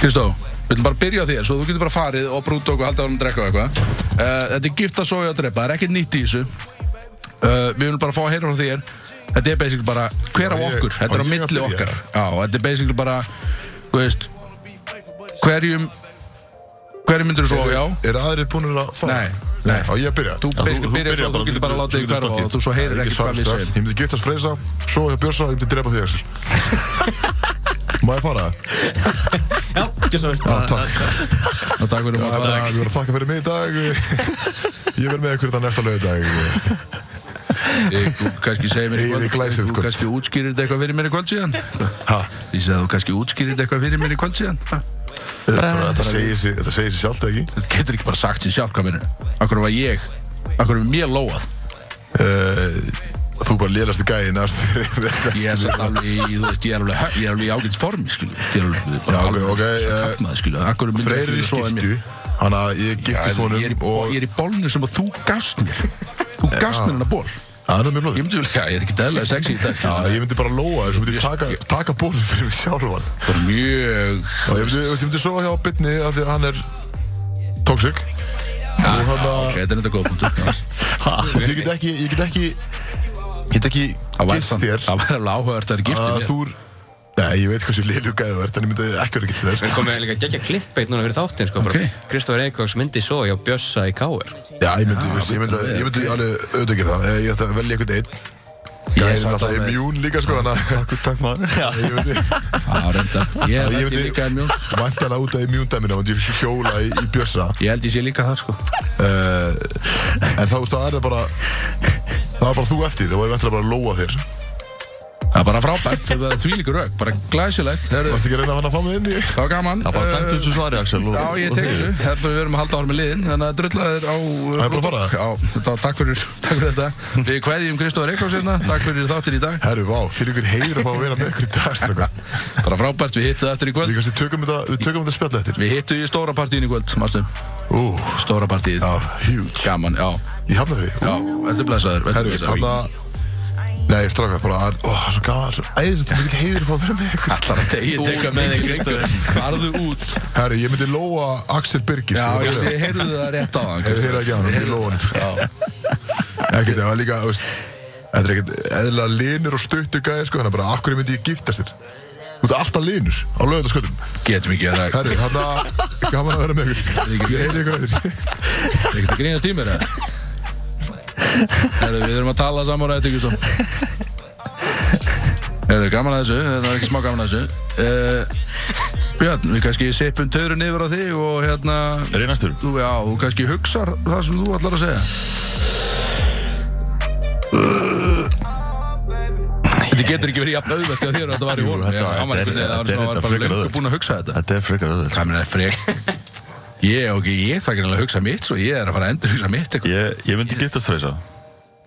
Kristó, við ætlum bara að byrja á þér svo þú getur bara farið og brúta okkur haldið á hann að drekka eitthvað. Uh, Þetta er gift að soja og drepa, það er ekkert nýtt í þessu. Uh, Við viljum bara fá að heyra frá þér. Þetta er basically bara hver af Á okkur, þetta er á að milli okkar. Já, þetta er basically bara, þú veist Hverjum Hverjum myndir þú svo, já? Er aðrir búin að fara? Nei, nei. Á ég að byrja? Þú byrjar svo, bara, þú getur bara þú í getur hverfa og þú svo heyrir ekkert hvað við segjum Ég myndi giftast Freysa, svo hjá Björsa, ég myndi drepa þig Axel. Má ég fara? [LAUGHS] já, ekki svo vel Já, takk. Og takk fyrir Það að er fara. að við verðum að þakka fyrir mig í dag. [LAUGHS] Ég verð með ykkur þetta næsta lögadag Ég- Þú kannski segir mér í Yfir kvöld glæsið Þú kannski útskýrir þetta eitthvað fyrir mér í kvöld síðan. Ha? Ég segi að þú kannski útskýrir þetta eitthvað fyrir mér í kvöld síðan Þetta segir sér sjálft ekki? Þetta getur ekki bara sagt sér sjálf hvað minnur Akkur var ég Akkur var mér lóað uh, Þú bara lélasti gæði næst Ég er alveg í, í ágætt formi, Ég er alveg Já, bara ok, alveg ok, eh, Hafnaði, skilu Akkur myndir Freyr er í skiptu Þannig að ég í, og ég er í bólnu sem að þú gafst mér. Þú gafst mér hennar ból Það er mjög Ég flott myndi vel, já, ég er ekki dæðlega sexy í dag. Já, ég myndi bara lóa þess, ég myndi taka, taka bólum fyrir mig sjálfan. Bara mjög Og ég myndi, ég myndi sofa hjá Bitni af því að hann er Og hann Ok, þetta er þetta góð punktur. [LAUGHS] Já. ég get ekki, ég get ekki Ég get ekki Það gift þér. það væri alveg áhugavert að vera giftið að mér Nei, ég veit hversu liðlu gæðu verð En ég myndi ekki vera gift þér Við komum líka geggja klippbeitt núna fyrir þáttinn sko, bara Ok. Kristófur Eikóks myndi svo hjá Bjössa í Káur Já, ég myndi, þú veist, ég myndi, ég myndi alveg auðvitað gera það. Ég ætti að velja einhvern einn. Ég Gæðin er alltaf immún líka, sko Þannig að Takk, takk maður. [LAUGHS] Já. ég myndi Já, reyndar. Ég er Ég ekki myndi líka en mjög Væntanlega út af immúndæmina Og ég hjóla í, í bjössa. Ég held ég sé líka það, sko. Uh, En þá, veist, það er það bara Það er bara þú eftir Og ég væntanlega bara að lóa þér Það er bara frábært, [LAUGHS] þetta er þvílíkur rauk Bara glæsilegt, Heru, Varst ekki að reyna að hann að fá mig inn í það var gaman. Það bara Eh, tæmtu þessu svari, Axel Já, ég tek þessu, þetta við erum að halda ára með liðin Þannig að drullaðir á Það er bara að fara. Já, þetta var takk fyrir, takk fyrir þetta. Við kveðjum Kristóður Eikóks hérna. Takk fyrir þáttir í dag. Herru, vá, fyrir ykkur heyr að fá að vera með ykkur í dag strákar. Bara frábært, við hittum það þetta, eftir. Við hittum í stóra partíin í kvöld, Nei, strákar, bara, það er- ó, það er svo gaman Svo æðið, þetta mikil heyr að fá að vera með ykkur. Allar að tegja teka með þig, Kristóður Farðu út. Herru, ég myndi lóa Axel Birgis Já, ég ég, heyrðu það rétt á hann Ég heyrði ekki á hann, ég lóa hann Já, Ekkert, það var líka, Þetta er ekkert eðlilega linur og stuttu gæði, sko Þannig að bara, akkur myndi ég giftast þér Þú ert alltaf linur á lögðarsköldum getum ekki að ræða Herru, hann að Gaman að vera með ykkur. Ég heyri ykkur er að? Herru, við erum að tala saman á ekki svo Herru, gaman að þessu, þetta er ekki smá gaman að þessu. Uh, Björn, við kannski sippum törun yfir á þig og hérna Er ég næstur? Þú, já, þú kannski hugsar það sem þú ætlar að segja. Þetta getur ekki verið jafn auðvelt hjá þér og þetta var í honum. þetta- er- frekar að hugsa þetta. Er frekar auðvitað Ég, ok, ég það ekki að hugsa mitt svo ég er að fara að endur hugsa mitt eitthvað Ég, ég myndi giftast Freysa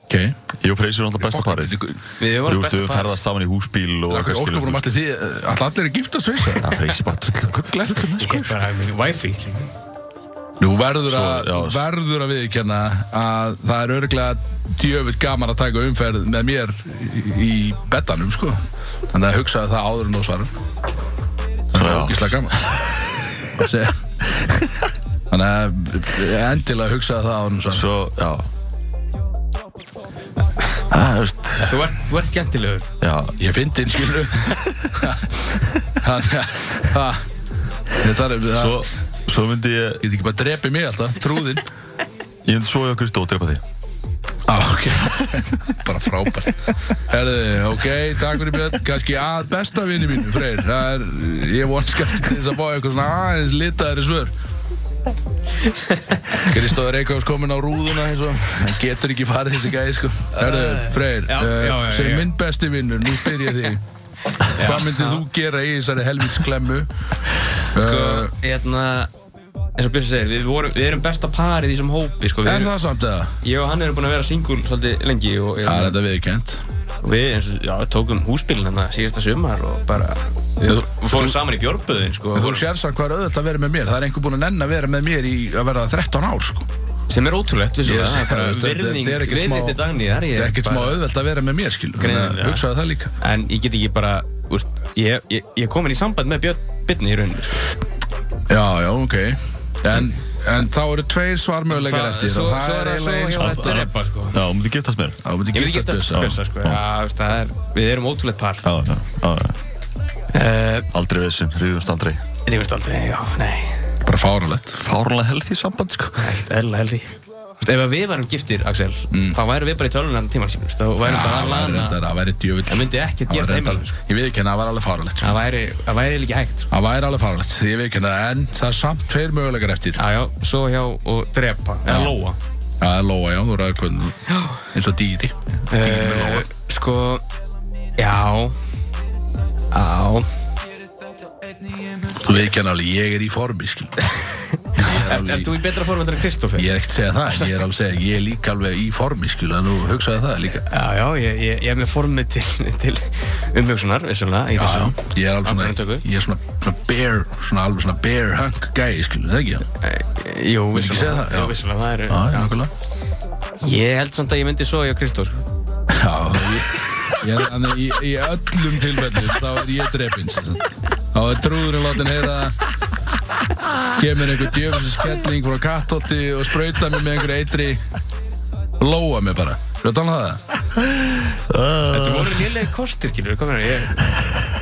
Ok Ég og Freysa er náttúrulega besta parið Þú Við par ferðast saman í húsbíl og óskapur um allir því að allir er giftast fyrir Já, Freysi bara Glætt Ég er bara með wifi. Nú verður Svo, að, já. verður að viðkjanna að það er örglega djöfitt gaman að taka umferð með mér í, betanum, sko. Þannig að hugsaðu það áður en þú svarar. Það er ógíslega gaman. [LAUGHS] Að segja. Þannig að endilega hugsaðu það þú svarar. Svo, já Það, þú veist Þú ert, þú ert skemmtilegur Já, Ég finn þinn, skilur. Þannig að það, þetta er, það svo, svo myndi ég get ekki bara drepið mig alltaf, trúðinn. Ég myndi svo ég að Kristó drepa því Ah, ok, [LAUGHS] bara frábært. Herðu, ok, takk fyrir Björn. Kannski að besta vinni mínu, Freyr. Það er, ég vonskast til þess að bá eitthvað svona aðeins litaðri svör. Kristóður Reykjavíks komin á rúðuna eins og hann getur ekki farið þessi gæði sko. Herðu, Freyr, uh, já, sem minn besti vinnur nú spyr ég þig. Hvað myndið þú gera í þessari helvits klemmu Sko, uh, hérna eins og Björn segir, við, vorum, við erum besta parið í þessum hópi sko. við Er erum, það samt eða? Ég og hann erum búin að vera singul svolítið lengi og, er þetta viðkjönt og við eins og, já, tókum húsbílinn hérna síðasta sumar og bara við, við fórum saman í bjórböðin sko, Þú sér samt hvað er auðvitað að vera með mér Það er einhver búinn að nenn að vera með mér í að vera 13 ár sko. sem er ótrúlegt, Ég vissulega, það er bara það, þetta- virðing þetta er ekkert virðing smá- til Dagný, þar Það er ekkert smá auðvelt að vera með mér skilur Þannig að Greinilega. hugsaðu það líka en ég get ekki bara úst, ég, ég, ég er komin í samband með Björn Bitni í rauninu sko. Já, já, ok En, en þá eru tveir svarmöguleikar Það- eftir svo, og svo það er eiginlega eins þetta repa sko. Já, þú myndi giftast mér. Já, þú myndi ég myndi giftast giftast. Bjössa sko. já, það er, við erum ótrúlegt par. Já, já, já, uh, Aldrei vissin, ríðumst aldrei. En ég veist aldrei, já, nei. Bara fáralegt Fárlega helði samband, sko. Ekkert eðla heldi Vist, ef við værum giftir, Axel, þá værum við bara í tölvunan tíman sín, þá værum bara að væri lana það væri djöfull það myndi ekkert gerast heimilinu sko. Ég henni, það var alveg fáralegt sko. það væri, það væri líka hægt sko. Það væri alveg fáralegt, ég henni En það er samt tveir möguleikar eftir. Já, já, svo hjá og drepa, eða Já. lóa. Það er lóa, já, þú ræður hvernig eins og dýri. Uh, sko já já Þú veit ekki henni alveg, ég er í formi skil [LAUGHS] er þú í betra form en Kristoffer? Ég er ekkert að segja það, ég er alveg að segja Ég er líka alveg í formi, skil En nú hugsaði það líka Já, já, ég, ég, ég er með formið til, til umhugsunar, vissulega, í Já, já, þessu. ég er alveg svona Ég er svona, svona bear, svona alveg svona bear hunk gæi, skil, það ekki Já, Jú, ekki segja vissulega, það? Já. já, vissulega, það er, já, nákvæmlega Ég held samt að ég myndi svo hjá Kristóf, sko. Já, ég, ég þannig í, í öllum tilfellum Þá er ég sagt. Þá er trúðurinn látin heyra Kemur einhver djöfisins skelling frá kattholti og sprauta mig með einhver eitri Lóa mig bara Þú veit alveg það? Þetta voru nýlega kostir, skilur, hvað meina ég?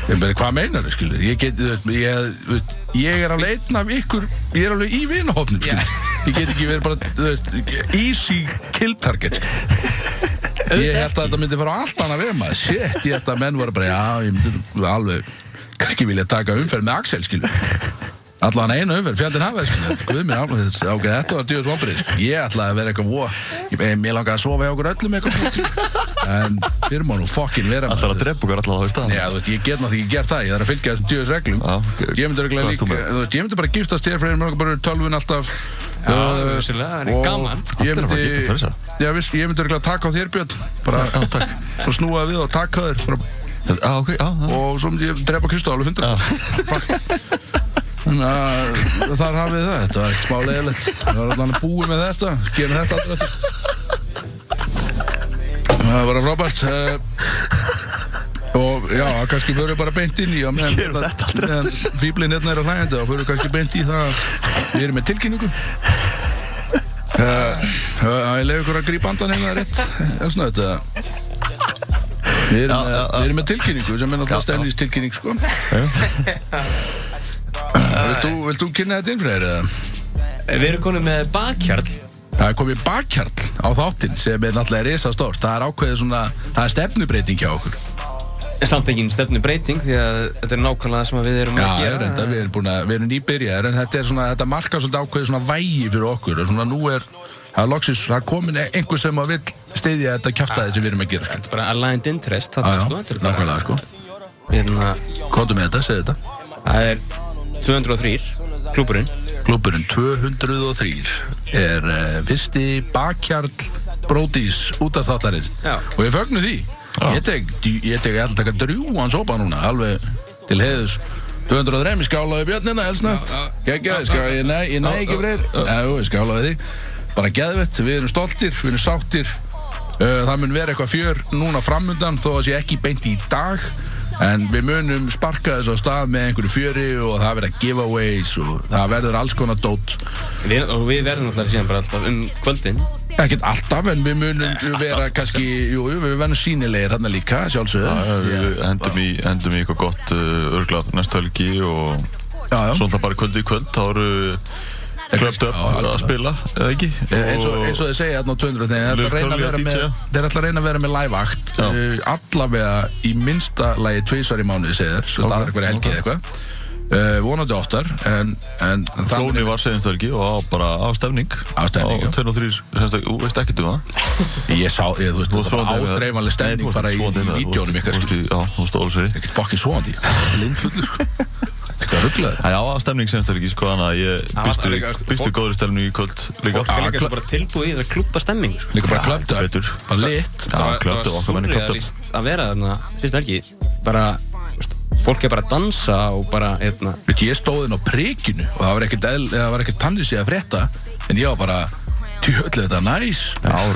Ég meina, hvað meinar þau, skilur? Ég get, ég, ég er alveg einn af ykkur, ég er alveg í vinahopnum, skilur. Ég get ekki verið bara, þú veist, easy kill target, skilur. Ég held að þetta myndi fara á allt annað við maður. Shit, ég held að menn voru bara, já, ég myndi alveg, kannski vilja taka umferð með Axel, skilur. Allan einu umferð, fjandinn hafið. Guð mér, alveg, ok, þetta var djöðs vombrið, skilur. Ég ætlaði að vera eitthvað vó, ég, mér langaði að sofa hjá okkur öllum eitthvað, skilur. En fyrir má nú fokkin vera Alltaf að drepa okkur alltaf á því stað Já, þú veist, ég get náttúrulega ekki gert það, ég þarf að fylgja þessum djöðs reglum. Ég myndi ert líka, þú með? veist, ég myndi bara giftast þér fyrir mjög bara tölvun alltaf Já, Uh, vissulega, það er gaman. Ég myndi, þess já, viss, ég myndi örugglega taka á þér Björn Bara, já, takk Bara snúa við og taka þér bara, Já, ok, já, já Og svo myndi ég drepa Kristó alveg hundra Þannig að þar hafið það, þetta var ekkert smá leiðilegt. Það var allan að búið með þetta, gera þetta alltaf Það var frábært eh, Og já, kannski fyrir bara beint inn í meðan- Gerum þetta Fíblinn hérna er á hlægjandi og fyrir kannski beint í það. Að Við erum með tilkynningu. Uh, uh, ég leiði ykkur að grípa andan hérna rétt. Elsna þetta? Við erum, með, tilkynningu sem er náttúrulega stendis tilkynning sko. [LAUGHS] [LAUGHS] Vilt þú, kynna þetta inn fyrir þér? eða? Við erum konið með bakhjarl. Það er komið bakkjarl á þáttinn sem er náttúrulega risastórt Það er ákveðið svona, það er stefnubreiting hjá okkur Samt engin stefnu breyting því að þetta er nákvæmlega það sem við erum Já, að gera. er enda, við erum að, við erum nýbyrjaðir en þetta er svona, þetta markar svolítið ákveðið svona vægi fyrir okkur og svona nú er, það loksins, það er komin einhver sem að vill stiðja þetta kjaftaði sem við erum að gera sko. Þetta er bara aligned interest sko. Nákvæmlega sko Hérna, Kóttu með þetta, segðu þetta það er 203 klúburinn Klubburinn 203 er uh, fyrsti bakkjarl brótis út af þáttarins Já. og ég fögnu því. Ég tek, ég tek alltaf taka drjúan sopa núna alveg til heiðus 203 skálaði björnina elsnögt geggjaði, ská, ég næ, ég næ ekki Jú, ég skálaði því bara geðvett, við erum stoltir, við erum sáttir. Uh, það mun vera eitthvað fjör núna framundan þó að sé ekki beint í dag en við munum sparka þessu á stað með einhverju fjöri og það verða giveaways og það verður alls konar dót. Við, og við verðum alltaf síðan bara alltaf um kvöldin. Ekkert alltaf en við munum vera kannski, jú, jú, við verðum sínilegir hérna líka sjálfsögðu. Já, Við hendum í, hendum í eitthvað gott uh, örglað næsta helgi og Já, já. svona bara kvöldi í kvöld þá eru Clubbed Up Já, alveg. að spila, eða ekki? Eh, eins og, eins og þið segja hérna á 200 þeir að reyna að reyna að vera með live act Já. uh, allavega í minnsta lagi tvísvar í mánuði segir svo það er eitthvað helgi eða eitthvað uh, vonandi oftar en, en það Flóni var segjumst helgi og á bara á stefning Á stefning, já. Á 2 og 3, semst ekki, þú veist ekkert um það Ég sá, ég, þú veist, Þú þetta var svoandi- ádreifanleg Nei, stemning þú varst bara í, svoandi í með það, vídjónum þú ykkar, varst skil. í- Já, þú veist ólsvegi Ekkert fokkin svoandi, [LAUGHS] lindfullur, sko. Eitthvað rugglaður. Já, á stemning semst helgi, sko, þannig að ég var býstu, líka, fólk- góðri stemning í kvöld líka Fólk er líka kla- bara tilbúið í það klúpa stemming sko. Líka bara klöptu, betur. bara lit. Já, klöptu, okkar menni klöptu surrealist að vera þarna síðust helgi bara, fólk er bara að dansa og bara, hérna Veit, ég stóð inn á prikinu og það var ekkert, eðl- það var ekkert tannis í að frétta, en ég var bara, tjöldlega þetta er næs.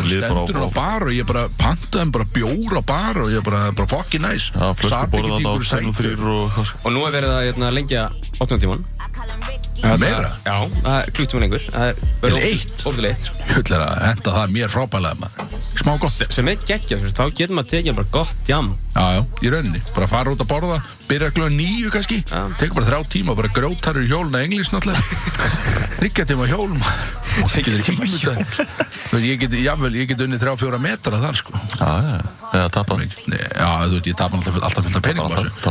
Stendur hún á bar og ég bara pantaði bara bjór á bar og ég bara, bara fokkin næs. Já, flösku Sat borða ekkert í þarna á einhverju 2 og 3 sængju. og hvað og nú er verið að hérna, lengja opnumtíman Meira? Já, það er klukkutíman lengur. Það er Til eitt? Óbúin eitt. Tjöldlega að enda það mér frábælega maður. Smá gott. sem er veist, þá getur maður tekið bara gott jam. Já, já, í rauninni, bara fara út að borða byrja kljóða nýju kannski. Tekur bara þrjá tíma, bara grótarur hjóluna englís náttúrulega. [LAUGHS] Ríkja tíma hjól maður getur tíma hjól ég get, jável, ég get unnið þrjá fjóra metra þar sko. Já, já, eða tapa Nei, já, þú veit, ég tapar alltaf,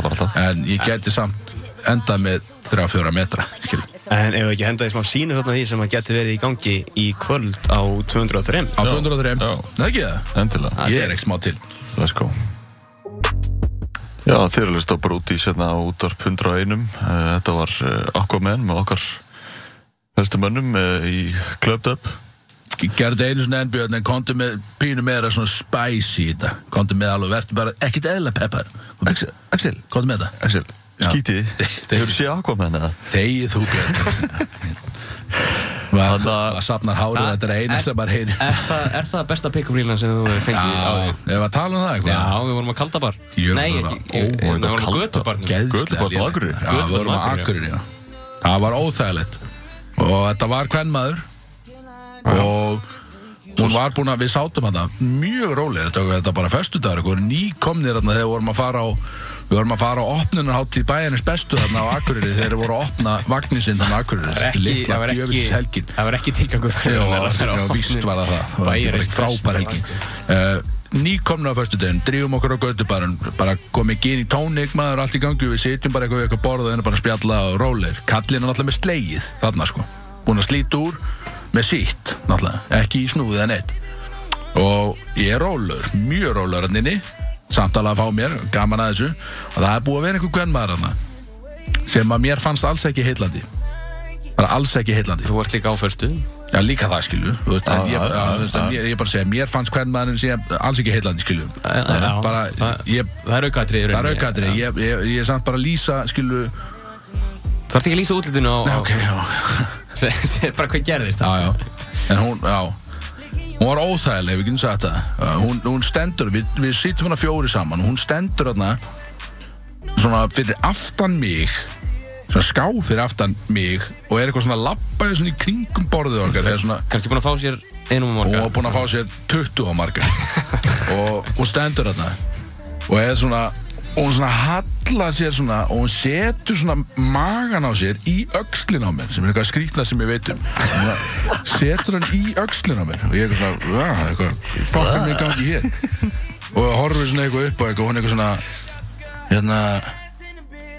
alltaf ég endað með þrjá fjóra metra skil. En ef við ekki henda því smá sínur þarna því sem að geti verið í gangi í kvöld á 203 á 203, já. það ekki það? Endilega, ég er ekki smá til. Let's go. Já, þeir eru að hlusta bara út í sérna á útvarp 101 uh, Þetta var uh, Aquaman með okkar helstu mönnum uh, í Clubbed Up gerði einu svona ennbjörn en konti með pínu meira svona spicy í þetta. Konti með alveg, verður bara ekkert eðla peppar. Axel, Axel, konti með þetta. Axel. Skítið, [LAUGHS] þeir eru séð Aquaman eða? Þegið þú Björn [LAUGHS] Var Þannig að- að safna hárið Þetta er eina sem maður heyri Er það, er það besta pick-up rílan sem þú hefur fengið á Já, því? ef að tala um það Já, eitthvað við vorum að kalda bar Nei, ekki, við þetta vorum á kalda? götubarnum Geðslega Götubarn á. Akureyri? Já, við vorum á Akureyri, já Það var óþægilegt Og þetta var kvennmaður Og hún var búin að, við sátum hana Mjög rólega, þetta, þetta var bara föstudagur Við vorum nýkomnir þarna þegar við vorum að fara á Við vorum að fara á opnunarhátt í bæjarins bestu þarna á Akureyri þegar við vorum að opna vagnin sinn þarna á Akureyri. Það var ekki, það var ekki, djöfisins helgin það var ekki tilgangur Já, já, víst var það það. Það var bara Bæjarins eitt frábær helgi. uh, Nýkomna á föstu daginn, drýfum okkur á gödubarinn bara komið gin í tónik maður allt í gangi við sitjum bara eitthvað við eitthvað borða og henni bara að spjalla og rólir kallinn er náttúrulega með slegið þarna sko. Búin að slíta úr með sítt náttúrulega ekki í snúðið en eitt. Og ég er rólur, mjög rólur hann inni samt alveg að fá mér, gaman að þessu. Og það er búið að vera einhver gvenn maður hann sem að mér fannst alls ekki heillandi. Bara alls ekki heillandi. Þú ert líka á förstu Já, líka það skilju. Ég, ég bara segja, mér fannst hvern maðurinn sé alls ekki heillandi skilju. Það- Það er aukaðrið það er aukaðri ég, er samt bara að lýsa skilju. Þú ert ekki að lýsa útlitinu á, á ok, já, [LAUGHS] bara hvað gerðist já. En hún, já hún var óþægileg, við getum sagt það. Uh, hún, hún stendur, við, við sittum hana fjóri saman hún stendur hana svona fyrir aftan mig svona ská fyrir aftan mig og er eitthvað svona labbaði svona í kringum borðið okkar Kannski búin að fá sér einum um og morga var búinn að fá sér 20 á marga. [LAUGHS] Og hún stendur þarna og er svona og hún svona hallar sér svona og hún setur svona magan á sér í öxlin á mér sem er eitthvað skrýtna sem ég veit um. Setur hann í öxlin á mér og ég er eitthvað svona "Ah, eitthvað mig í gangi hér. Og horfir svona eitthvað upp og eitthvað og hún er eitthvað svona hérna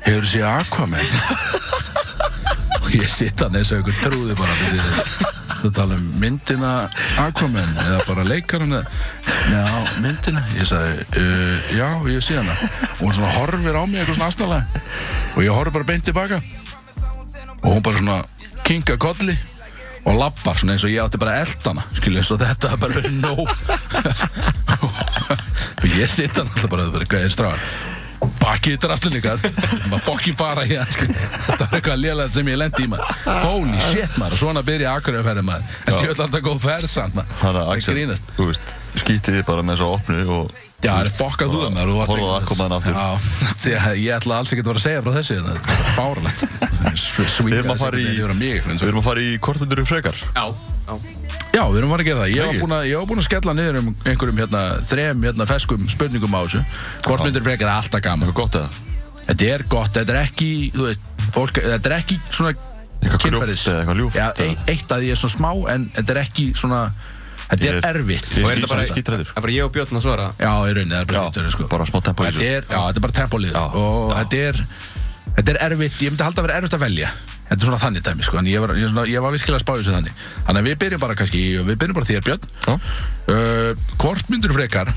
hefur séð Aquaman? [LAUGHS] Og ég sitt hann eins og einhver trúði bara fyrir þú tala um myndina Aquaman eða bara leikarinn eða- já, myndina. Ég sagði, uh, já, ég sé hana. Og hún svona horfir á mig eitthvað svona aðsnalega og ég horfir bara beint tilbaka. Og hún bara svona kinga kolli og lappar svona eins og ég átti bara að elda hana skilja eins og þetta [LAUGHS] er bara verið nóg. Og ég sitt hann alltaf bara, bara hvað er stráðar bakið í draslun ykkar maður fokkin fara hér skilja. þetta var eitthvað lélega sem ég lendi í maður. Holy shit maður, og svona byrja akkuröfferði maður. En ég ætla alltaf góð ferð samt maður. Þannig að Axel, grínast. þú veist, skítið þið bara með svo opnu og Já, það er fokkað þú að maður. Og- koma hann aftur. Já, [LAUGHS] ég ætla alls ekki að vera að segja frá þessu þetta er bara fáralegt [LAUGHS] Við erum að fara í, yfir á mig við erum að fara í kortmyndur frekar. Já, já. Já, við erum að fara að gera það Ég var Ekki? búin að, ég var búin að skella niður um einhverjum hérna, þrem hérna, feskum spurningum á þessu Hvort myndir frekar er alltaf gaman Eitthvað gott eða? Þetta er gott, þetta er ekki, þú veist, fólk, þetta er ekki svona Eitthvað kynferðis. grjóft eða eitthvað ljúft Já, eitt að því er svona smá en þetta er ekki svona, þetta er er- erfitt ég Og er þetta bara, skítræður. er bara ég og Björn að svara? Já, í rauninni, það er bara lítið, sko. bara smá tempo í þessu. er, já, þetta er bara tempólið Já, og þetta er, þetta er erfitt, ég myndi halda að vera erfitt að velja Þetta er svona þannig dæmi, sko, en ég var, ég, svona, ég var virkilega að spá í þessu þannig. Þannig að við byrjum bara kannski, við byrjum bara þér Björn? Já. uh, Hvort myndur frekar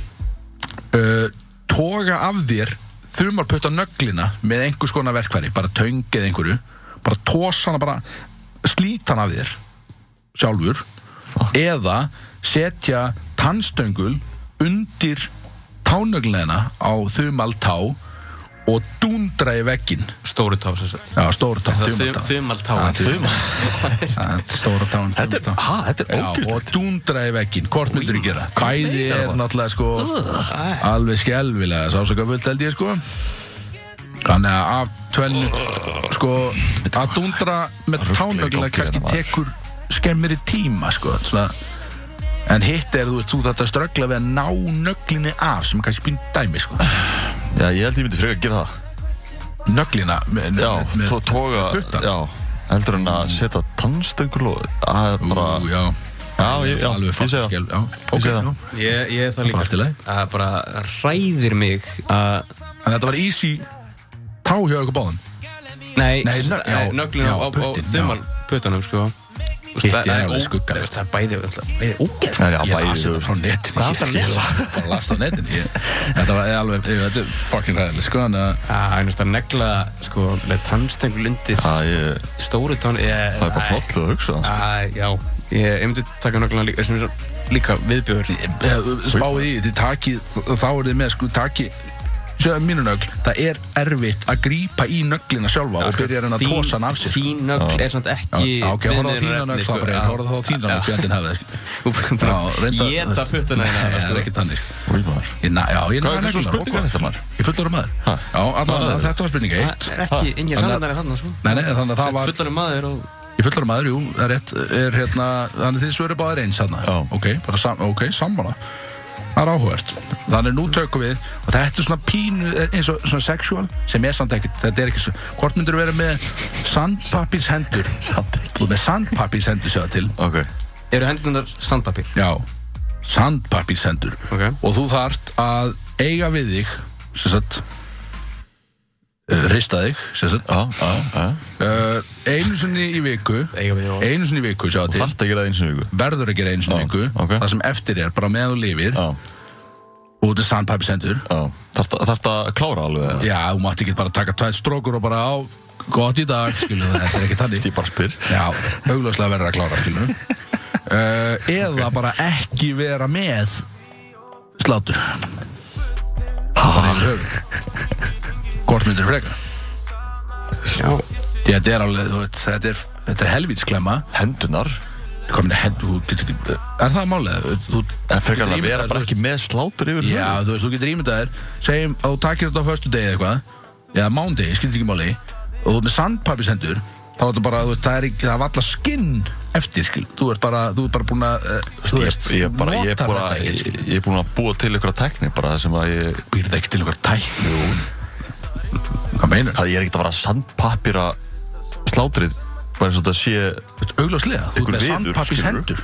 uh, toga af þér þumarputta nöglina með einhvers konar verkfæri, bara töng eða einhverju bara tósa hana bara slíta hana af þér sjálfur eða setja tannstöngul undir tánöglina á þumal tá og dúndra í veggin Stóru tá, stóra tá, Það þumal tá. [LAUGHS] og dúndra í veggin, hvort myndur þú gera? Bæði er náttúrulega sko alveg skelvilega sásaka fullt held ég sko. Þannig að af tvennu sko að dúndra með í kannski hérna, maður. tekur skemmiri tíma sko svona. En hitt er þú veist, þú þetta ströggla við að ná nöglinni af sem kannski býn dæmi sko Já, ég held ég myndi frekar gera það. Nöglina með, Já, með, með, tó- toga puttann. Já, heldur en að setja tannstöngul og að er bara Ú, já, Já, ég, já, alveg ég segi það. ok, segi það. Ég, ég er það líka. Bara. Það bara hræðir mig að... En þetta var easy tá hjá ykkur báðum? Nei, Nei, eh, nöglin já, á, þumal puttunum, sko. Það- er það alveg ó- skuggalegt. þú veist, Það er bæði, bæði bæði, frá netinu Hvað varstu að lesa? Ég bara las það á netinu ég- Þetta var alveg, þetta er fucking ræðileg sko að Já, ég veist að negla, sko, með tannstöngul undir stóru. Ég, það er bara flott að hugsa það sko. Æ, já, ég, myndi taka nöglina líka, sem er líka viðbjör. eh, spáið í, takið þá er þið með sko, takið sjöðu mínu nögl, það er erfitt að grípa í nöglina sjálfa og byrja að reyna að tósa hann af sér sko. Þín nögl er samt ekki Já, ok, horfðu á þína nögl sko, þá fyrir, já. horfðu þá þína nögl sko. [LAUGHS] Bara Já, reyndar- Geta puttuna Nei, hérna, það er sko. ekki þannig sko. Maður Ég Já, ég Hvað næði er svo nöglina spurning er þetta maður? Ég fullur maður Ha? Já, allavega, það er- þetta var spurning eitt Það er ekki Þannig að- samanlæri þarna, sko. Nei, nei, þannig að það var maður. Ég fullur maður, jú, það er rétt er hérna, Þannig að þið svöru báðir eins hérna. Ok, bara sam, ok, sammála Það er áhugavert. Þannig nú tökum við Og þetta er svona pínu eh, eins og svona sexual Sem er samt ekkert Þetta er ekki svo Hvort myndur vera með sandpappís hendur? [LAUGHS] Samt ekki Þú með sandpappís hendur sér til. Ok, Eru hendunar sandpapír? Já. Sandpappís hendur. Ok. Og þú þart að eiga við þig Sem sagt Rista þig Sem sagt. Já, já, já. Uh, Einu sinni í viku. Einu sinni í viku, sjá Þú til. þarft að gera það eins og viku? Verður að gera einu sinni í Já, viku. ok. það sem eftir er, bara meðan þú lifir. Já, og þetta er sandpæpi sendur já. Þarft að- þarft að klára alveg eða? já, þú mátt ekki bara taka tvært strókur og bara á gott í dag, skilu, þetta er ekki þannig. Ég bara spyr. Já, augljóslega verður að klára, skilu uh, eða bara ekki vera með slátur. Það höfum hvort myndir freka Já. Því þetta er alveg, þú veit, þetta er, þetta er helvítsklemma Hendunar Hvað minni, hend, þú getur ekki, er það málið? Þú, En frekar getur að vera bara þú ekki með slátur yfir Já, þú veist, þú getur ímyndað þér Segjum að þú takir þetta á föstu degi eða eitthvað Eða mándegi, skilur ekki máli Og þú ert með sandpappisendur Þá er þetta bara, þú veist, það er ekki, það er valla skinn Eftir, skil, þú ert bara, þú ert bara búin að uh, Þú Ég, veist, ég, bara, ég, er notar búin þetta að, ég, er búin að búa til ykkur tekni bara sem að ég Býrðu ekki til einhver tækni Hvað meinur? að ég er ekkert að að sandpapira slátrið bara eins og þetta sé Þú veist, augljóslega, þú ert með skilurðu. hendur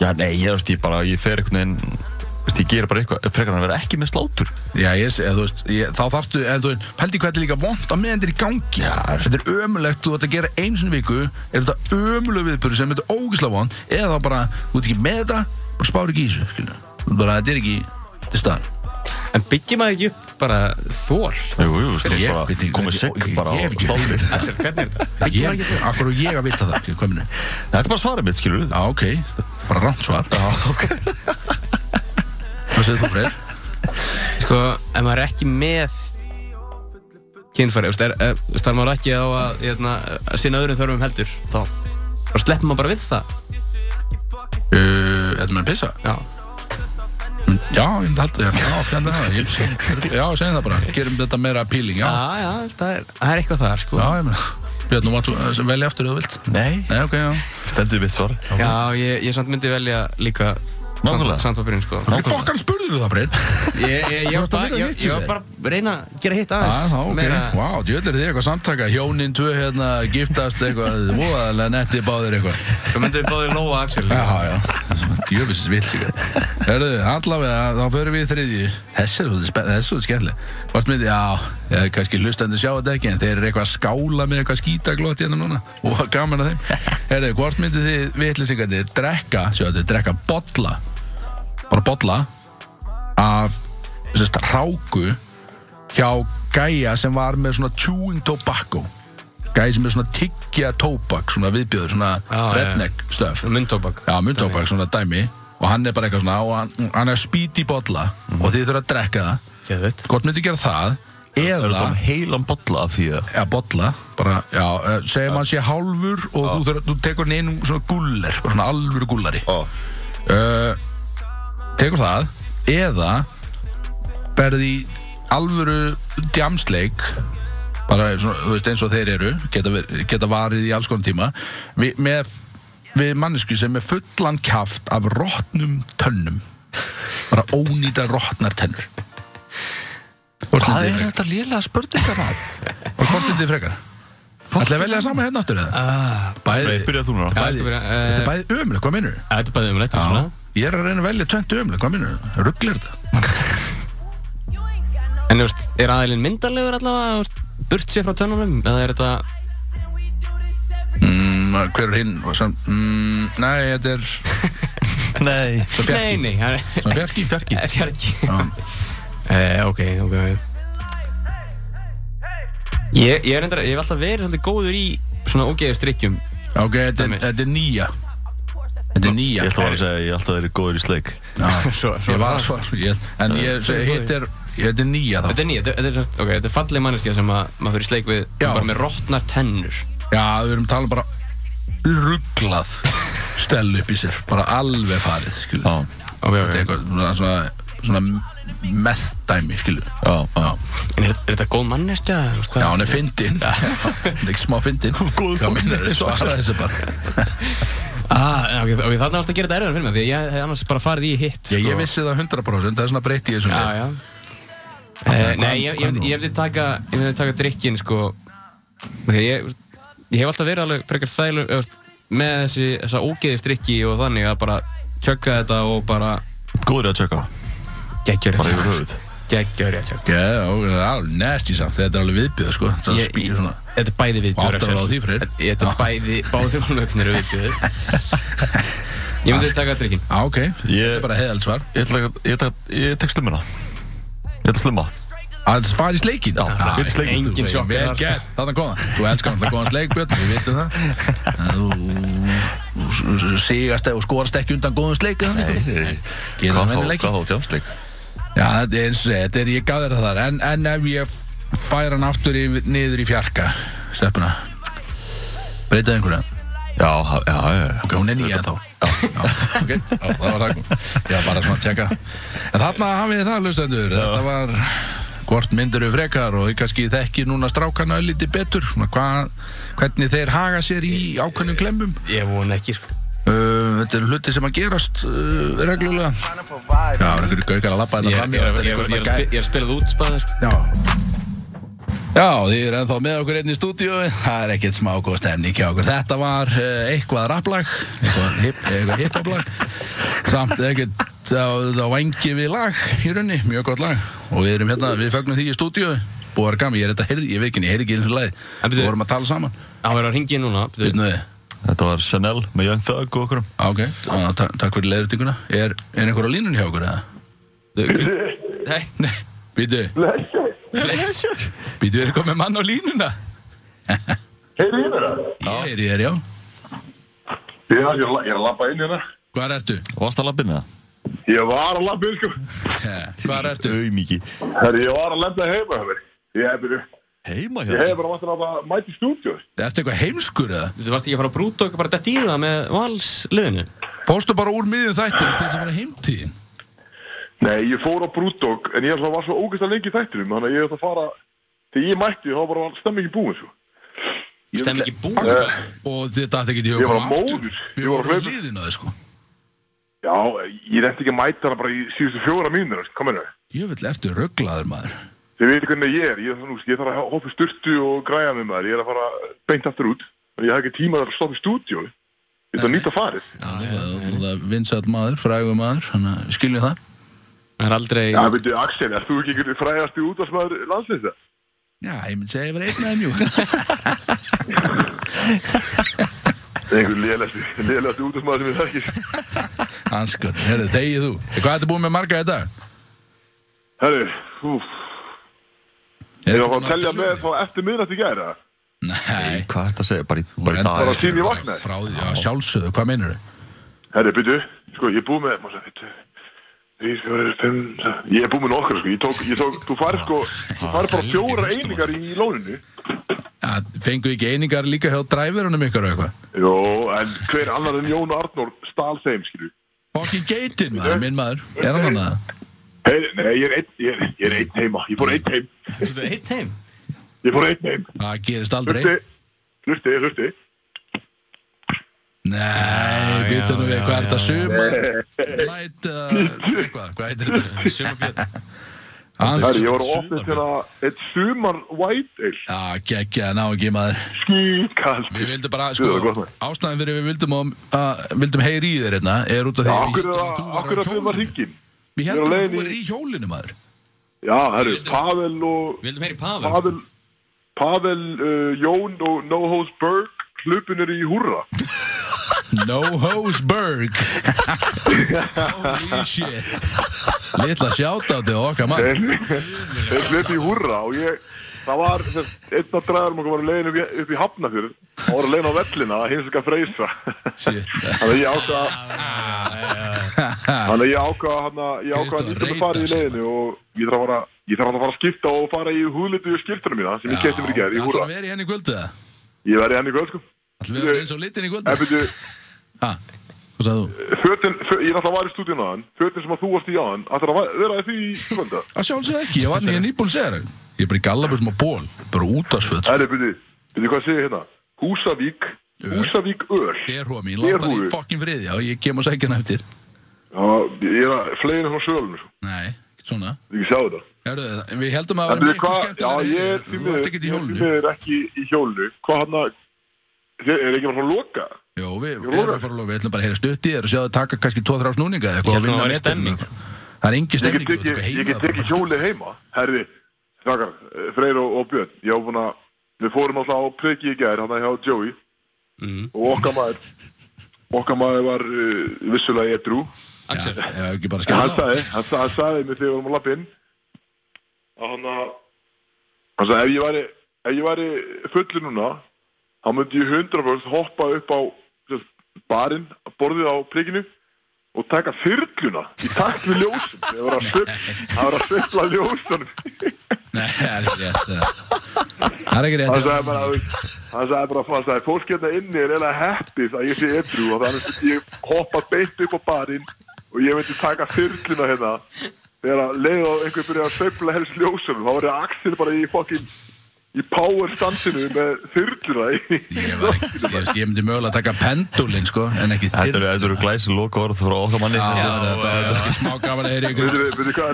Já, nei, ég veist, ég bara, ég fer einhvern veginn veist, ég ger bara eitthvað, frekar en að vera ekki með slátur Já, ég sé, þú veist, ég, þá þarftu, en þú veist, pældi hvað þetta er líka vond að meðan þetta er í gangi. Já, þetta er ömulegt, þú ert að gera sinni í viku, er þetta ömuleg viðbörði sem þetta er ógislega vond, eða þá bara, þú ert ekki með þetta, bara spári ekki í þessu, bara, þetta er ekki til staðar. En byggjum maður ekki upp bara þól? Jú, jú, Ég- veist, veit ekki, bara á stálið. Axel, hvernig er þetta? Byggjum Ég, ekki þól? akkur á ég að vita það, hvað minu? Þetta er bara svarið mitt, skilur við. Já, ok, bara rámt svar. Já, ok. Hvað segir þú, Freyr? Sko, ef maður er ekki með kynfæri, þar maður ekki á að, hérna, að sinna öðrum þörfum heldur, þá, sleppur maður bara við það. Uh, Þetta með að pissa? Já. Já, ég myndi halda það, já, fjandinn það, já, segjum það bara, gerum þetta meira appealing, já. Já, já, það er, það er eitthvað þar, sko. Já, ég meina, Björn, nú máttu uh, velja aftur ef þú vilt. Nei, Nei, ok, já. stendur mitt svar. Já, ég, ég samt myndi velja líka. Sandpapirinn, sko. Hvað fokkan spurður þú það, Freyr? Ég, ég, ég, að ég, var bara að reyna að gera hitt Já, aðeins. þá, ok, meira- vá, djöðlir þið eitthvað samtaka, hjónin tvö hérna, giftast eitthvað, voðalega netti báðir eitthvað. Svo myndum við báðið Lóa og Axel. Já, já, djöfisins vilt sig. Herðu, allavega, þá förum við í þriðju. Þessi er svolítið skemmtileg. Hvort myndi, já, ég kannski hlustandi sjá þetta ekki, en þeir eru eitthvað að skála með eitthvað skítaglót hérna núna og gaman að þeim. Herðu, hvort myndi þið vitlisingarnir drekka, sjáðu þetta, drekka bolla, bara bolla, af sérst, ráku hjá gæja sem var með svona chewing tobacco. Gæja sem er svona tyggja tóbak svona viðbjöður, svona já. redneck stöf Myndtóbak. já, myndtóbak, svona dæmi. Og hann er bara eitthvað svona og hann, hann er spýt í bolla. Og þið þurfa að drekka það. Hvort myndi gera það? Er eða þetta um heilan bolla af því að... Já, bolla, bara, já, eh, segjum hann sé hálfur og þú, þú tekur hann inn svona guller, svona alvöru gullari Ó, uh, tekur það eða berði í alvöru djamsleik bara svona, þú veist, eins og þeir eru geta, geta varið í alls konar tíma við, með við mannesku sem er fullan kjaft af rótnum tönnum bara ónýta rótnar tennur Hvað er þetta lélega spurningar að? frekar? Og hvort myndið þið frekar? Ætlaði að velja það sama hérna aftur eða? Bæði, Nei, byrjað þú núna. Bæði, þetta þetta er bæði ömulegt, hvað minnur? Þetta er bæðið um leitt, svona. Ég er að reyna að velja tvent ömulegt, hvað minnur? Rugglir þetta? [LAUGHS] En þú veist, er aðeilinn myndarlegur allavega, burt sér frá tönnunum, eða er þetta... Mm, hver er hinn? Mm, nei, þetta er [LAUGHS] Nei. Nei, nei. Svona fjarki? Fjarki. Eh, [LAUGHS] Fjarki. Já. Eh, ok, ok, ok. Ég, ég er reyndar, ég hef alltaf verið svolítið góður í svona ógeðustrikkjum. Ok, þetta er, Dæmi. þetta er nýja. Þetta er nýja. Ég ætla að segja að ég alltaf verið góður í sleik. Já, Svo, svo ég var það. svar. En ég hitt er, þetta er nýja þá. Þetta er nýja, þetta, er, semst- ok, þetta er falleg manneskja sem að maður fyrir sleik við, Já. bara með rótnar tennur. Já, við erum talað bara rugglað stell upp í sér. Bara alveg farið, skilu. Já, Ok, Þetta er eitthvað svona, svona, svona meðdæmi, skilu. já, já. En er, er þetta góð manneskja? hvað- Já, hann er fyndinn. [LAUGHS] Hann er ekki smá fyndinn. Hvað fólk. minnur þið? Svara þessu bara. [LAUGHS] Ah, ok, ok, þarna varst að gera þetta erfiðar fyrir mig, því ég hef annars bara farið í hitt, sko. ég vissi það 100%, það er svona breytt í þessu. Já, já. Uh, nei, ég, ég, ég myndi taka, ég myndi taka drikkin, sko, ég, ég hef alltaf verið alveg frekar veist, með þessi, þessa ógeðistrykki og þannig að bara tjögga þetta og bara Góður að tjekka. geggjör Bara yfir höfuð. Geggjör ég tjögg. Já, það er alveg nasty samt, þetta er alveg viðbjöð, sko. Það Ég- spýr svona. Þetta er bæði Freyr. Þetta er bæði, báðir volvögnir er viðbjör Ég myndi taka drikkin Já, ok, Ég- þetta er bara heiðald svar. Ég ætla að, ég ætla að, ég tek slummina. Ég að slumma. Að það fari í sleikin? Er engin sjokk sko. þarna kom það. Þú elskar alltaf góðan sleikbjörn, við vitum það. Þú sigast og skorast ekki undan góðum sleik eða sko. Hvað þá tjámsleik? Já, þetta er eins og þetta er, ég gaf þér það þar. En, en ef ég færa hann aftur yfir, niður í fjarka, stelpuna, breytaði einhverja? Já, já, já, já. Ok, hún er nýja þá. Já, já, [LAUGHS] ok, já, það var það Já, bara svona að tjekka. En þarna hafið þið það, hlustendur. Þetta var hvort myndir við frekar og ég kannski þekki núna strákana lítið betur. Svona hva, hvernig þeir haga sér í ákveðnum klemmum? Ég vona ekki sko Þetta eru hluti sem að gerast uh, reglulega. Já, það er einhverju gaukar að labba Ég þetta fram ég, er, að að spila það út spæði sko Já. Já, þið er ennþá með okkur einn í stúdíu Það er ekkert smá góð stemning hjá okkur. Þetta var uh, eitthvað rapplag. Eitthvað hip, eitthvað hiphoplag. Samt ekkert á, á vangi við lag í raunni, mjög gott lag. Og við erum hérna, við fögnum því í stúdíu Búið að gaman, ég er þetta, heyrði, ég veit ekki, ég heyrði ekki eins og Við byrju- vorum að tala saman. Hann verður að ringja núna. Vitnu þið, Þetta var Chanel með Young Thug og okkur. Á, ok, ta takk fyrir leiðutíkuna Er, er einhver á línunni hjá okkur eða? Nei, Nei, býtu, Blessið. býtu, er komið mann á línuna? Heyrðu í mér það? Ég er í þér, já. Ég er að- ég labba inn hérna. Hvar ertu? Varst að labbinu það? Ég var að labba inn, sko. Hvar ertu? Auðmiki. Herri, ég var að lenda heima. Ég hef bara, Heima ég hjá hef þér? bara vantur að mæta í stúdíu. Ertu eitthvað heimskur eða? þú varst ekki að fara að brúta okkur bara dætt í það með valsliðinu Fórstu bara úr miðjum þættum til þess að fara heimtíðin? Nei, ég fór á Brúdók, en ég að var svo ógæst að lengi í þættinum, þannig að ég ætla að fara, þegar ég mætti, þá bara var stemmingin búin, sko. Stem ekki búin Og þetta ætti ekki Ég var hugum móður. Við Ég var að þau sko Já, ég reyndi ekki að mæta hana bara í síðustu fjóra mínútur, sko, kominu. Jöfell, ertu rugglaður maður Þið veitir hvernig ég er, ég, er þannig, ég þarf að hoppa í styrtu og græja með maður, ég er að fara beint aftur út, en ég hef ekki tíma að stoppa í stúdíu, ég ætla að nýta farið. Vinsall maður, frægur maður Þannig að við skiljum það Það er aldrei Já, veitu, Axel, er þú ekki einhvern frægasti útvarsmaður landsleisa? Já, ég myndi segja að ég var einn með [LAUGHS] Einhvern lélæsti, lélæsti útvarsmaður sem ég þekkir. Hanskur, herru, þegið þú Hvað ertu búin með marga í dag? Herri, úf, Er ég þetta var að telja tala með þá eftir miðnætti gæra. Nei, Hvað ert að segja? Bara í, bara í dag? Bara tími ég vaknaði. Frá því, já, sjálfsögðu, hvað meinur þau? Herri, byrju, sko, ég er búið með, fjórir, fimm, ég er búið með nokkra, sko, ég tók, ég tók, þú fær sko, þú fær bara fjóra einingar í lóninu. Ja, fengu ekki einingar líka hjá dræfurunum ykkur og eitthvað? Jó, en hver annar en Jón Arnór stál þeim, skilju. Fokkin geitin maður, minn maður Er hann hann að? Nei, ég er einn, ég er, ég er einn heima, ég fór einn heim, Þú er eitt heim ég fór einn heim. Það gerist aldrei Hlusti, hlusti, hlusti. Nei, býta nú við, hvað er þetta sumar? Light, uh, eitthvað, hvað heitir þetta? Sumarbjörn Hans, Herri, ég var opna hérna eitt sumar white ale, já, geggja, ná ekki maður skíkall. Við vildum bara, það er sko, ástæðan fyrir við vildum, að, að, vildum heyri í þér hérna er út af því að er það, þú var á er það hjólinu. Við er heldum að þú var í hjólinu maður Já, herru, Vildum- Pavel og, Við vildum heyri Pavel? Pavel, Pavel, uh, Jón og No Hose Berg hlupin er í húrra. [LAUGHS] No Hose Berg. Holy shit. Litla sjátátti á okkar mann. Þeir þeir hlupi í húrra og ég, það var, einn af dræðarum okkur var að leiðin upp, í- í Hafnafjörð og var að leiðin á vellina að hins ekki að freysa. Þannig að ég ákvað, þannig að ég ákvað, hann að, ég ákvað að Kristó nýta mig farið í leiðinu og ég þarf að fara, ég þarf að fara að skipta og fara í húðlitu skiptuna mína sem ég kefti mér í gerð í Það húrra. að vera í henni í kvöldu Ég verði henni í kvöld, sko. Það við vera eins og litin í kvöldu hvað sagði þú? fötin, fö- ég er alltaf var í stúdíun hann, fötin sem að þú varst í á hann, ætlar að vera í því í kvölda. Að sjálfsög ekki, ég var nýja nýbúin að segja það Ég er bara í gallabusum á ból Bara útarsföt Æri, byrju, byrju, hvað segir hérna? Húsavík, Húsavík öl. Derhúa mín, láta hann í fokkin friði Já, ég kem og segja hann eftir Já, ég er að flegin frá sölunum, sko. Nei, ekki svona Ég ekki sjá þetta. Herru, við heldum að vera byrju, miklu já, skemmtilega ég er því Þú ert ekkert í ég er ekki í hjólinu. Hvað hann að, er ekki bara frá loka? Jó, við Ég erum að fara að loka Við ætlum bara að heyra stutt í þér og sjá það taka kannski 2-3 snúninga eða eitthvað Ég vinna að væri metin. stemning. Það er engi Ég stemning ég get stórt. hjólið heima. Herri, þakkar, Freyr og, og Björn, ég á búin að, við fórum alltaf á preki í gær, hann hjá Joey, og okkar maður, okkar maður var uh, vissulega edru. Axel Já, ekki bara En hann skemmt sagði, hann, sa- hann sagði mér þegar við vorum að lappa inn að hann að hann sagði ef ég væri ef ég væri fullur núna þá myndi ég 100% hoppa upp á barinn, borðið á prikinu og taka þyrluna í takt við ljósum það var að það var að svipla ljósunum [LAUGHS] Nei, það er ekki rétt eh. Það er ekki rétt hann sagði bara hann sagði bara, hann sagði, fólk hérna inni er eiginlega heppið að ég sé edru og þannig að ég hoppa beint upp á barinn og ég myndi taka þyrluna hérna þegar að leið og einhver byrja að sveifla helst ljósunum þá var ég Axel bara í fokkin í power standinu með þyrluna Ég, var ekki, ég, ég myndi mögulega að taka pendulin sko, en ekki Þetta þyrl eru, þetta eru glæsi loka orð frá okkar manni. Já, þetta er ekki smá gaman að heyra ykkur.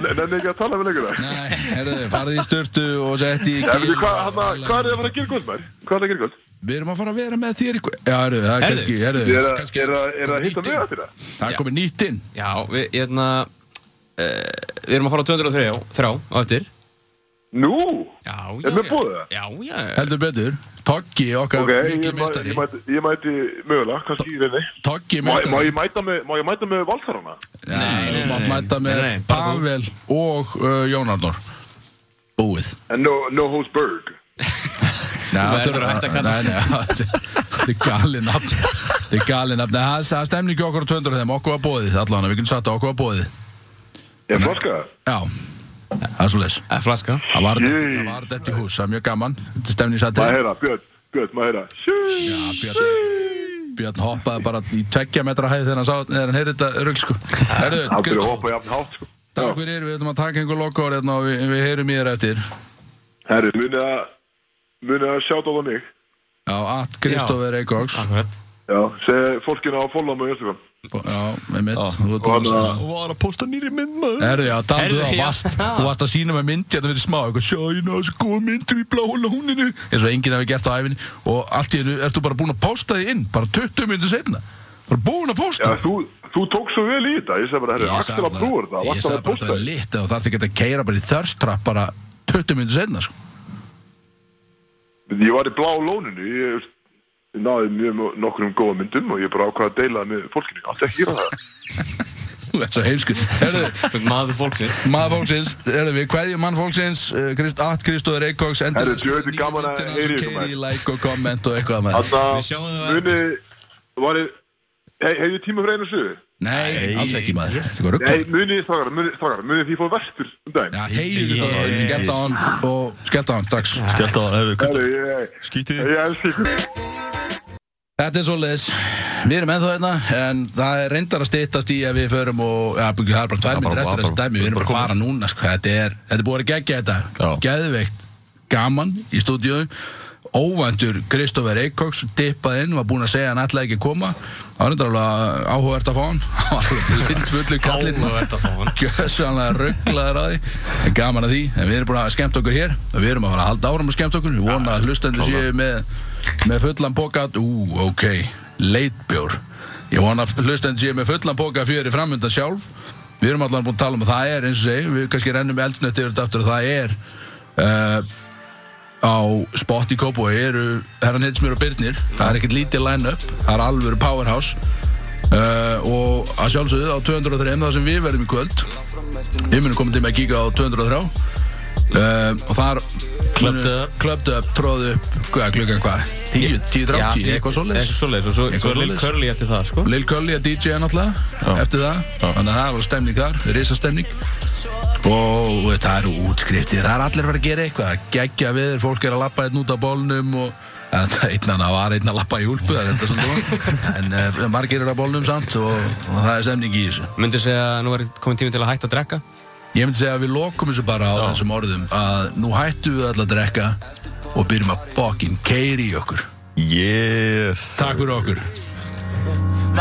Nenni ekki að tala með lengur? Það? Nei, herruðu, farið í störtu og setti í gil hvað, er það að fara að gera kvöld mær? Hvað er það að gera kvöld? Við erum að fara að vera með þér í kvöld. Já, herruðu, það er herruðu Er það- að hitta að þér? Það er komið nýtt inn. Já, við, hérna uh, Við erum að fara á 203 þrjá á eftir Nú? Já, já, já. það? Já, já, Heldur betur Toggi, okkar Ok, mikli ég, mæ, meistari ég, mæti, ég mæti mögulega, kannski í reyni. Toggi Má, má, meistari ég mæta með, má ég mæta með valsarana? Nei, nei, þú mátt nei, mæta nei, með nei. Pavel og uh, Jón Arnór Búið En no, no host Berg. [LAUGHS] Nei, það er- hægt að kalla. Nei, nei, [LAUGHS] þetta er galið nafn Þetta er galið nafn Nei, það er- það er stemningi okkur á 200 þeim Okkur var bóðið, allan, við kunum satt að okkur var bóðið Ég flaska? Já, það er svo Flaska. Það var þetta. Yey. það var þetta í hús, það er mjög gaman. Þetta er stemning satt Maður heyra, Björn, Björn, maður heyra. Já, Björn, Björn hoppaði bara í tveggja metra hæð þegar hann, sá, þegar hann heyrði þetta rugg sko. Herðu, Hann byrja að Kristó, hoppa jafn hátt, sko. takk fyrir, við ætlum að taka einhver lokaður hérna og við, við heyrum í þér eftir. Herri, munið að, munið að sjáta á það mig. Já, at Kristófer Eikoks Akkurat. Já, að. Já, með mitt Þú að að, var að posta nýri mynd maður Herðu, já, dandu þá, já. varst, þú varst að sína með mynd hérna fyrir smá, eitthvað, sjá, ég náðu þessu góða myndum í bláa lóninu eins og enginn hafi gert á æfinni og allt í hennu ert þú bara búinn að posta því inn bara 20 minnir setna bara búinn að já, posta þú, þú tók svo vel í þetta. Ég segi bara, Axel sagði að brúa þetta. ég sagði að bara að það er lit og þarf ekki að keira bara í þörstrapp bara 20 minnir setna sko. Ég var í blá lóninu, ég, ég náði mjög nokkrum góða myndum og ég bara ákvaði að deila það með fólkinu. Allt ekki gera það. Þú ert svo heimskur Herðu, Maður fólksins maður fólksins Herðu, við kveðjum mann fólksins Krist, at Kristóður Eikóks djöfull er gaman að heyra í ykkur, maður. Keiri, like og komment og eitthvað með Þannig Við sjáum það að muni, var ég, hei, hefði tíma fyrir einu sögu? Nei, alls ekki maður. Nei, rugg muni, strákar, muni, strákar, muni því fór vestur um daginn. Já, þeir þetta Skellt á hann og skellt á hann strax. Skellt á hann, hefur Skítið? ég elski ykkur. Þetta er svoleiðis. Við erum ennþá hérna En það er reyndar að styttast í að við förum og ja, Það er bara tvær Já, myndir bara- eftir þessu dæmi. Við erum bara að fara núna sko. þetta, er, þetta er búið að gegja þetta Já. Geðveikt. Gaman í stúdíu Óvæntur Kristófer Eikóks Dippað inn, var búinn að segja að hann ætlaði ekki að koma. Það var reyndar alveg áhugavert að fá hann. [LAUGHS] Hann var alveg lindfullur kallinn. Að. Gjössanlega rugglaður á því. En gaman að því, en við erum búin að skemmt okkur hér. Við erum að fara að halda áram að skemmt okkur. Við vonum að hlustendur séu með, með fullan pókat Ú, ok, leitbjór. Ég vona að hlustendur séu með fullan póka fjöri framöndan sjálf. Við erum allan búin að tala um að það er eins og segi á spot í Kópói eru herran Hitsmjör og Byrnir það er ekkert lítið line-up, það er alvöru powerhouse. Uh, og að sjálfsögðu á 203 það sem við verðum í kvöld. Við munum koma til með að kíka á 203 uh, og þar Clubbed up. Clubbed up, tróðu upp. Hvað, klukkan hvað, 10, 10, 30 eitthvað svoleiðis. Eitthvað svoleiðis Og svo, Eitthvað Lil svoleiðis. Curly eftir það, sko. Lil Curly að DJ náttúrulega eftir það, þannig að það var stemning þar risa stemning og það eru útskriftir, það er allir að fara að gera eitthvað. Geggja við, fólk er að lappa einn út á bólnum og en það [LAUGHS] einn hann var einn að lappa í úlpu það er þetta svona en uh, margir eru á bólnum samt og, og það er stemning í þessu. Myndi segja að nú er komin tími til að hætta að drekka Ég myndi segja að við lokum þessu bara á Já. þessum orðum að nú hættum við alltaf að drekka og byrjum að fucking keiri í okkur. Yes. Takk fyrir okkur.